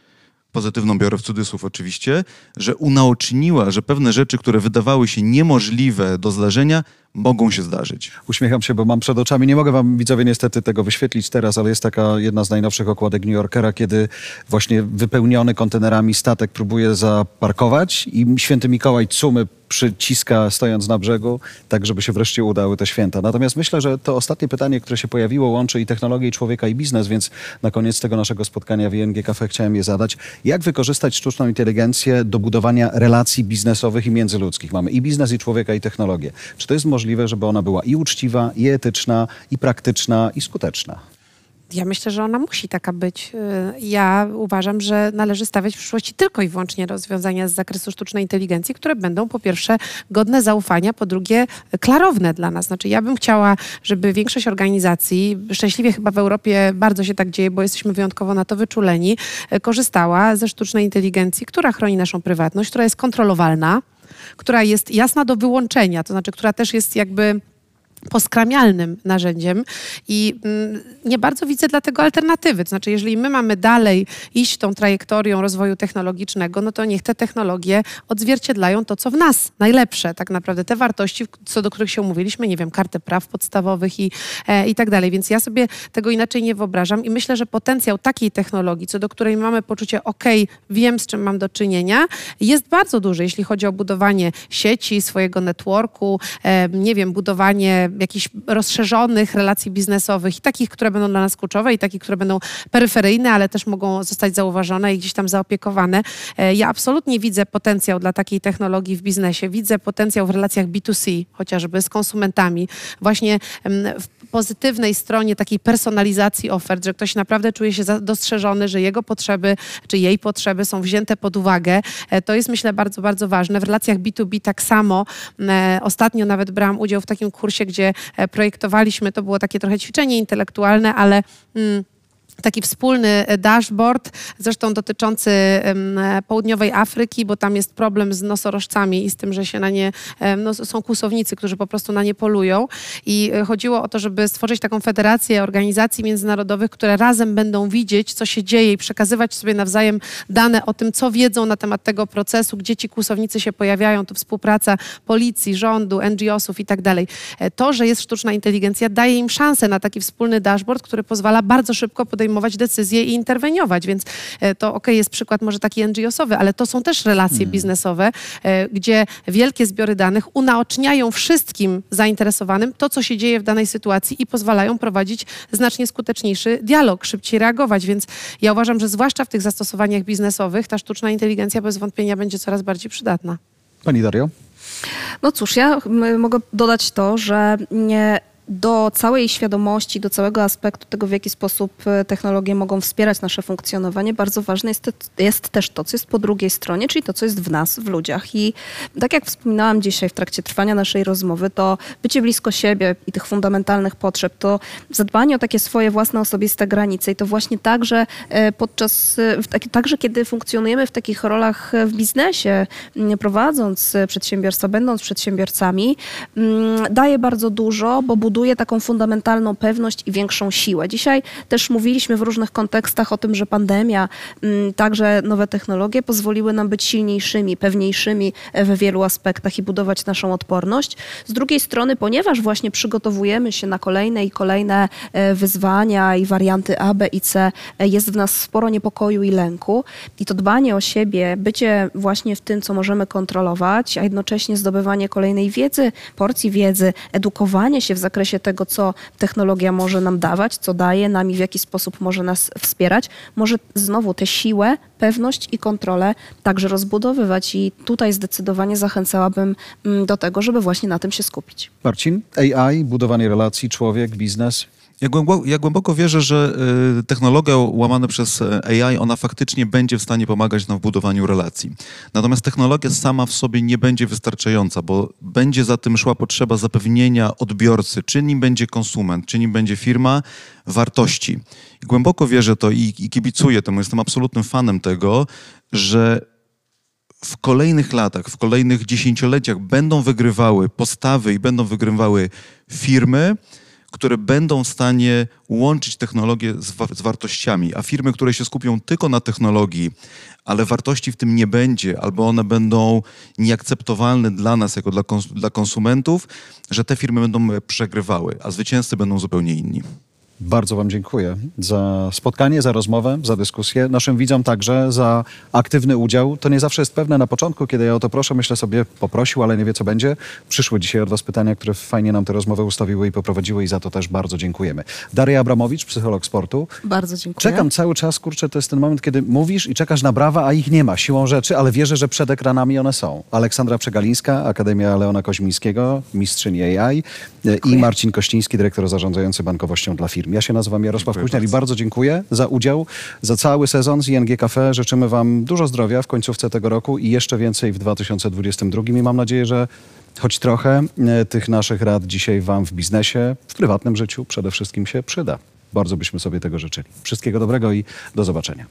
pozytywną biorę w cudzysłów oczywiście, że unaoczniła, że pewne rzeczy, które wydawały się niemożliwe do zdarzenia, mogą się zdarzyć. Uśmiecham się, bo mam przed oczami, nie mogę wam widzowie niestety tego wyświetlić teraz, ale jest taka jedna z najnowszych okładek New Yorkera, kiedy właśnie wypełniony kontenerami statek próbuje zaparkować i święty Mikołaj cumy przyciska stojąc na brzegu, tak żeby się wreszcie udały te święta. Natomiast myślę, że to ostatnie pytanie, które się pojawiło, łączy i technologię, i człowieka, i biznes, więc na koniec tego naszego spotkania w ING Cafe chciałem je zadać. Jak wykorzystać sztuczną inteligencję do budowania relacji biznesowych i międzyludzkich? Mamy i biznes, i człowieka, i technologię. Czy to jest możliwe, żeby ona była i uczciwa, i etyczna, i praktyczna, i skuteczna? Ja myślę, że ona musi taka być. Y, Ja uważam, że należy stawiać w przyszłości tylko i wyłącznie rozwiązania z zakresu sztucznej inteligencji, które będą po pierwsze godne zaufania, po drugie klarowne dla nas. Znaczy ja bym chciała, żeby większość organizacji, szczęśliwie chyba w Europie bardzo się tak dzieje, bo jesteśmy wyjątkowo na to wyczuleni, y, korzystała ze sztucznej inteligencji, która chroni naszą prywatność, która jest kontrolowalna, która jest jasna do wyłączenia, to znaczy, która też jest jakby poskramialnym narzędziem i mm, nie bardzo widzę dlatego alternatywy. To znaczy, jeżeli my mamy dalej iść tą trajektorią rozwoju technologicznego, no to niech te technologie odzwierciedlają to, co w nas najlepsze, tak naprawdę te wartości, co do których się umówiliśmy, nie wiem, kartę praw podstawowych i, e, i tak dalej. Więc ja sobie tego inaczej nie wyobrażam i myślę, że potencjał takiej technologii, co do której mamy poczucie, ok, wiem, z czym mam do czynienia, jest bardzo duży, jeśli chodzi o budowanie sieci, swojego networku, e, nie wiem, budowanie jakichś rozszerzonych relacji biznesowych i takich, które będą dla nas kluczowe i takich, które będą peryferyjne, ale też mogą zostać zauważone i gdzieś tam zaopiekowane. E, Ja absolutnie widzę potencjał dla takiej technologii w biznesie. Widzę potencjał w relacjach B2C, chociażby z konsumentami. Właśnie w pozytywnej stronie takiej personalizacji ofert, że ktoś naprawdę czuje się dostrzeżony, że jego potrzeby czy jej potrzeby są wzięte pod uwagę. E, To jest myślę bardzo, bardzo ważne. W relacjach B2B tak samo. E, Ostatnio nawet brałam udział w takim kursie, gdzie e, projektowaliśmy, to było takie trochę ćwiczenie intelektualne, ale... Mm, taki wspólny e, dashboard, zresztą dotyczący południowej Afryki, bo tam jest problem z nosorożcami i z tym, że się na nie, no, są kłusownicy, którzy po prostu na nie polują. I e, chodziło o to, żeby stworzyć taką federację organizacji międzynarodowych, które razem będą widzieć, co się dzieje i przekazywać sobie nawzajem dane o tym, co wiedzą na temat tego procesu, gdzie ci kłusownicy się pojawiają, to współpraca policji, rządu, NGO-sów i tak dalej. E, To, że jest sztuczna inteligencja, daje im szansę na taki wspólny dashboard, który pozwala bardzo szybko podejmować decyzje i interweniować, więc e, to okej, jest przykład może taki NGO-sowy, ale to są też relacje biznesowe, e, gdzie wielkie zbiory danych unaoczniają wszystkim zainteresowanym to, co się dzieje w danej sytuacji i pozwalają prowadzić znacznie skuteczniejszy dialog, szybciej reagować, więc ja uważam, że zwłaszcza w tych zastosowaniach biznesowych ta sztuczna inteligencja bez wątpienia będzie coraz bardziej przydatna. Pani Dario? No cóż, ja mogę dodać to, że nie, do całej świadomości, do całego aspektu tego, w jaki sposób e, technologie mogą wspierać nasze funkcjonowanie, bardzo ważne jest, te, jest też to, co jest po drugiej stronie, czyli to, co jest w nas, w ludziach. I tak jak wspominałam dzisiaj w trakcie trwania naszej rozmowy, to bycie blisko siebie i tych fundamentalnych potrzeb, to zadbanie o takie swoje własne osobiste granice i to właśnie także e, podczas, e, także kiedy funkcjonujemy w takich rolach w biznesie, prowadząc przedsiębiorstwa, będąc przedsiębiorcami, daje bardzo dużo, bo buduje taką fundamentalną pewność i większą siłę. Dzisiaj też mówiliśmy w różnych kontekstach o tym, że pandemia, mm, także nowe technologie pozwoliły nam być silniejszymi, pewniejszymi e, we wielu aspektach i budować naszą odporność. Z drugiej strony, ponieważ właśnie przygotowujemy się na kolejne i kolejne e, wyzwania i warianty A, B i C, e, jest w nas sporo niepokoju i lęku. I to dbanie o siebie, bycie właśnie w tym, co możemy kontrolować, a jednocześnie zdobywanie kolejnej wiedzy, porcji wiedzy, edukowanie się w zakresie tego, co technologia może nam dawać, co daje nam i w jaki sposób może nas wspierać, może znowu tę siłę, pewność i kontrolę także rozbudowywać. I tutaj zdecydowanie zachęcałabym mm, do tego, żeby właśnie na tym się skupić. Marcin, AI, budowanie relacji, człowiek, biznes. Ja głęboko, ja głęboko wierzę, że y, technologia łamana przez e, AI, ona faktycznie będzie w stanie pomagać nam w budowaniu relacji. Natomiast technologia sama w sobie nie będzie wystarczająca, bo będzie za tym szła potrzeba zapewnienia odbiorcy, czy nim będzie konsument, czy nim będzie firma, wartości. I głęboko wierzę to i, i kibicuję temu, jestem absolutnym fanem tego, że w kolejnych latach, w kolejnych dziesięcioleciach będą wygrywały postawy i będą wygrywały firmy, które będą w stanie łączyć technologię z, wa- z wartościami, a firmy, które się skupią tylko na technologii, ale wartości w tym nie będzie, albo one będą nieakceptowalne dla nas, jako dla, kons- dla konsumentów, że te firmy będą przegrywały, a zwycięzcy będą zupełnie inni. Bardzo Wam dziękuję za spotkanie, za rozmowę, za dyskusję. Naszym widzom także za aktywny udział. To nie zawsze jest pewne na początku, kiedy ja o to proszę, myślę sobie, poprosił, ale nie wie co będzie. Przyszły dzisiaj od Was pytania, które fajnie nam tę rozmowę ustawiły i poprowadziły i za to też bardzo dziękujemy. Daria Abramowicz, psycholog sportu. Bardzo dziękuję. Czekam cały czas, kurczę, to jest ten moment, kiedy mówisz i czekasz na brawa, a ich nie ma siłą rzeczy, ale wierzę, że przed ekranami one są. Aleksandra Przegalińska, Akademia Leona Koźmińskiego, mistrzyni AI e, i Marcin Kościński, dyrektor zarządzający bankowością dla Ja się nazywam Jarosław Dziękuję Kuźniar i bardzo. bardzo dziękuję za udział, za cały sezon z ING Cafe. Życzymy Wam dużo zdrowia w końcówce tego roku i jeszcze więcej w 2022 i mam nadzieję, że choć trochę e, tych naszych rad dzisiaj Wam w biznesie, w prywatnym życiu przede wszystkim się przyda. Bardzo byśmy sobie tego życzyli. Wszystkiego dobrego i do zobaczenia.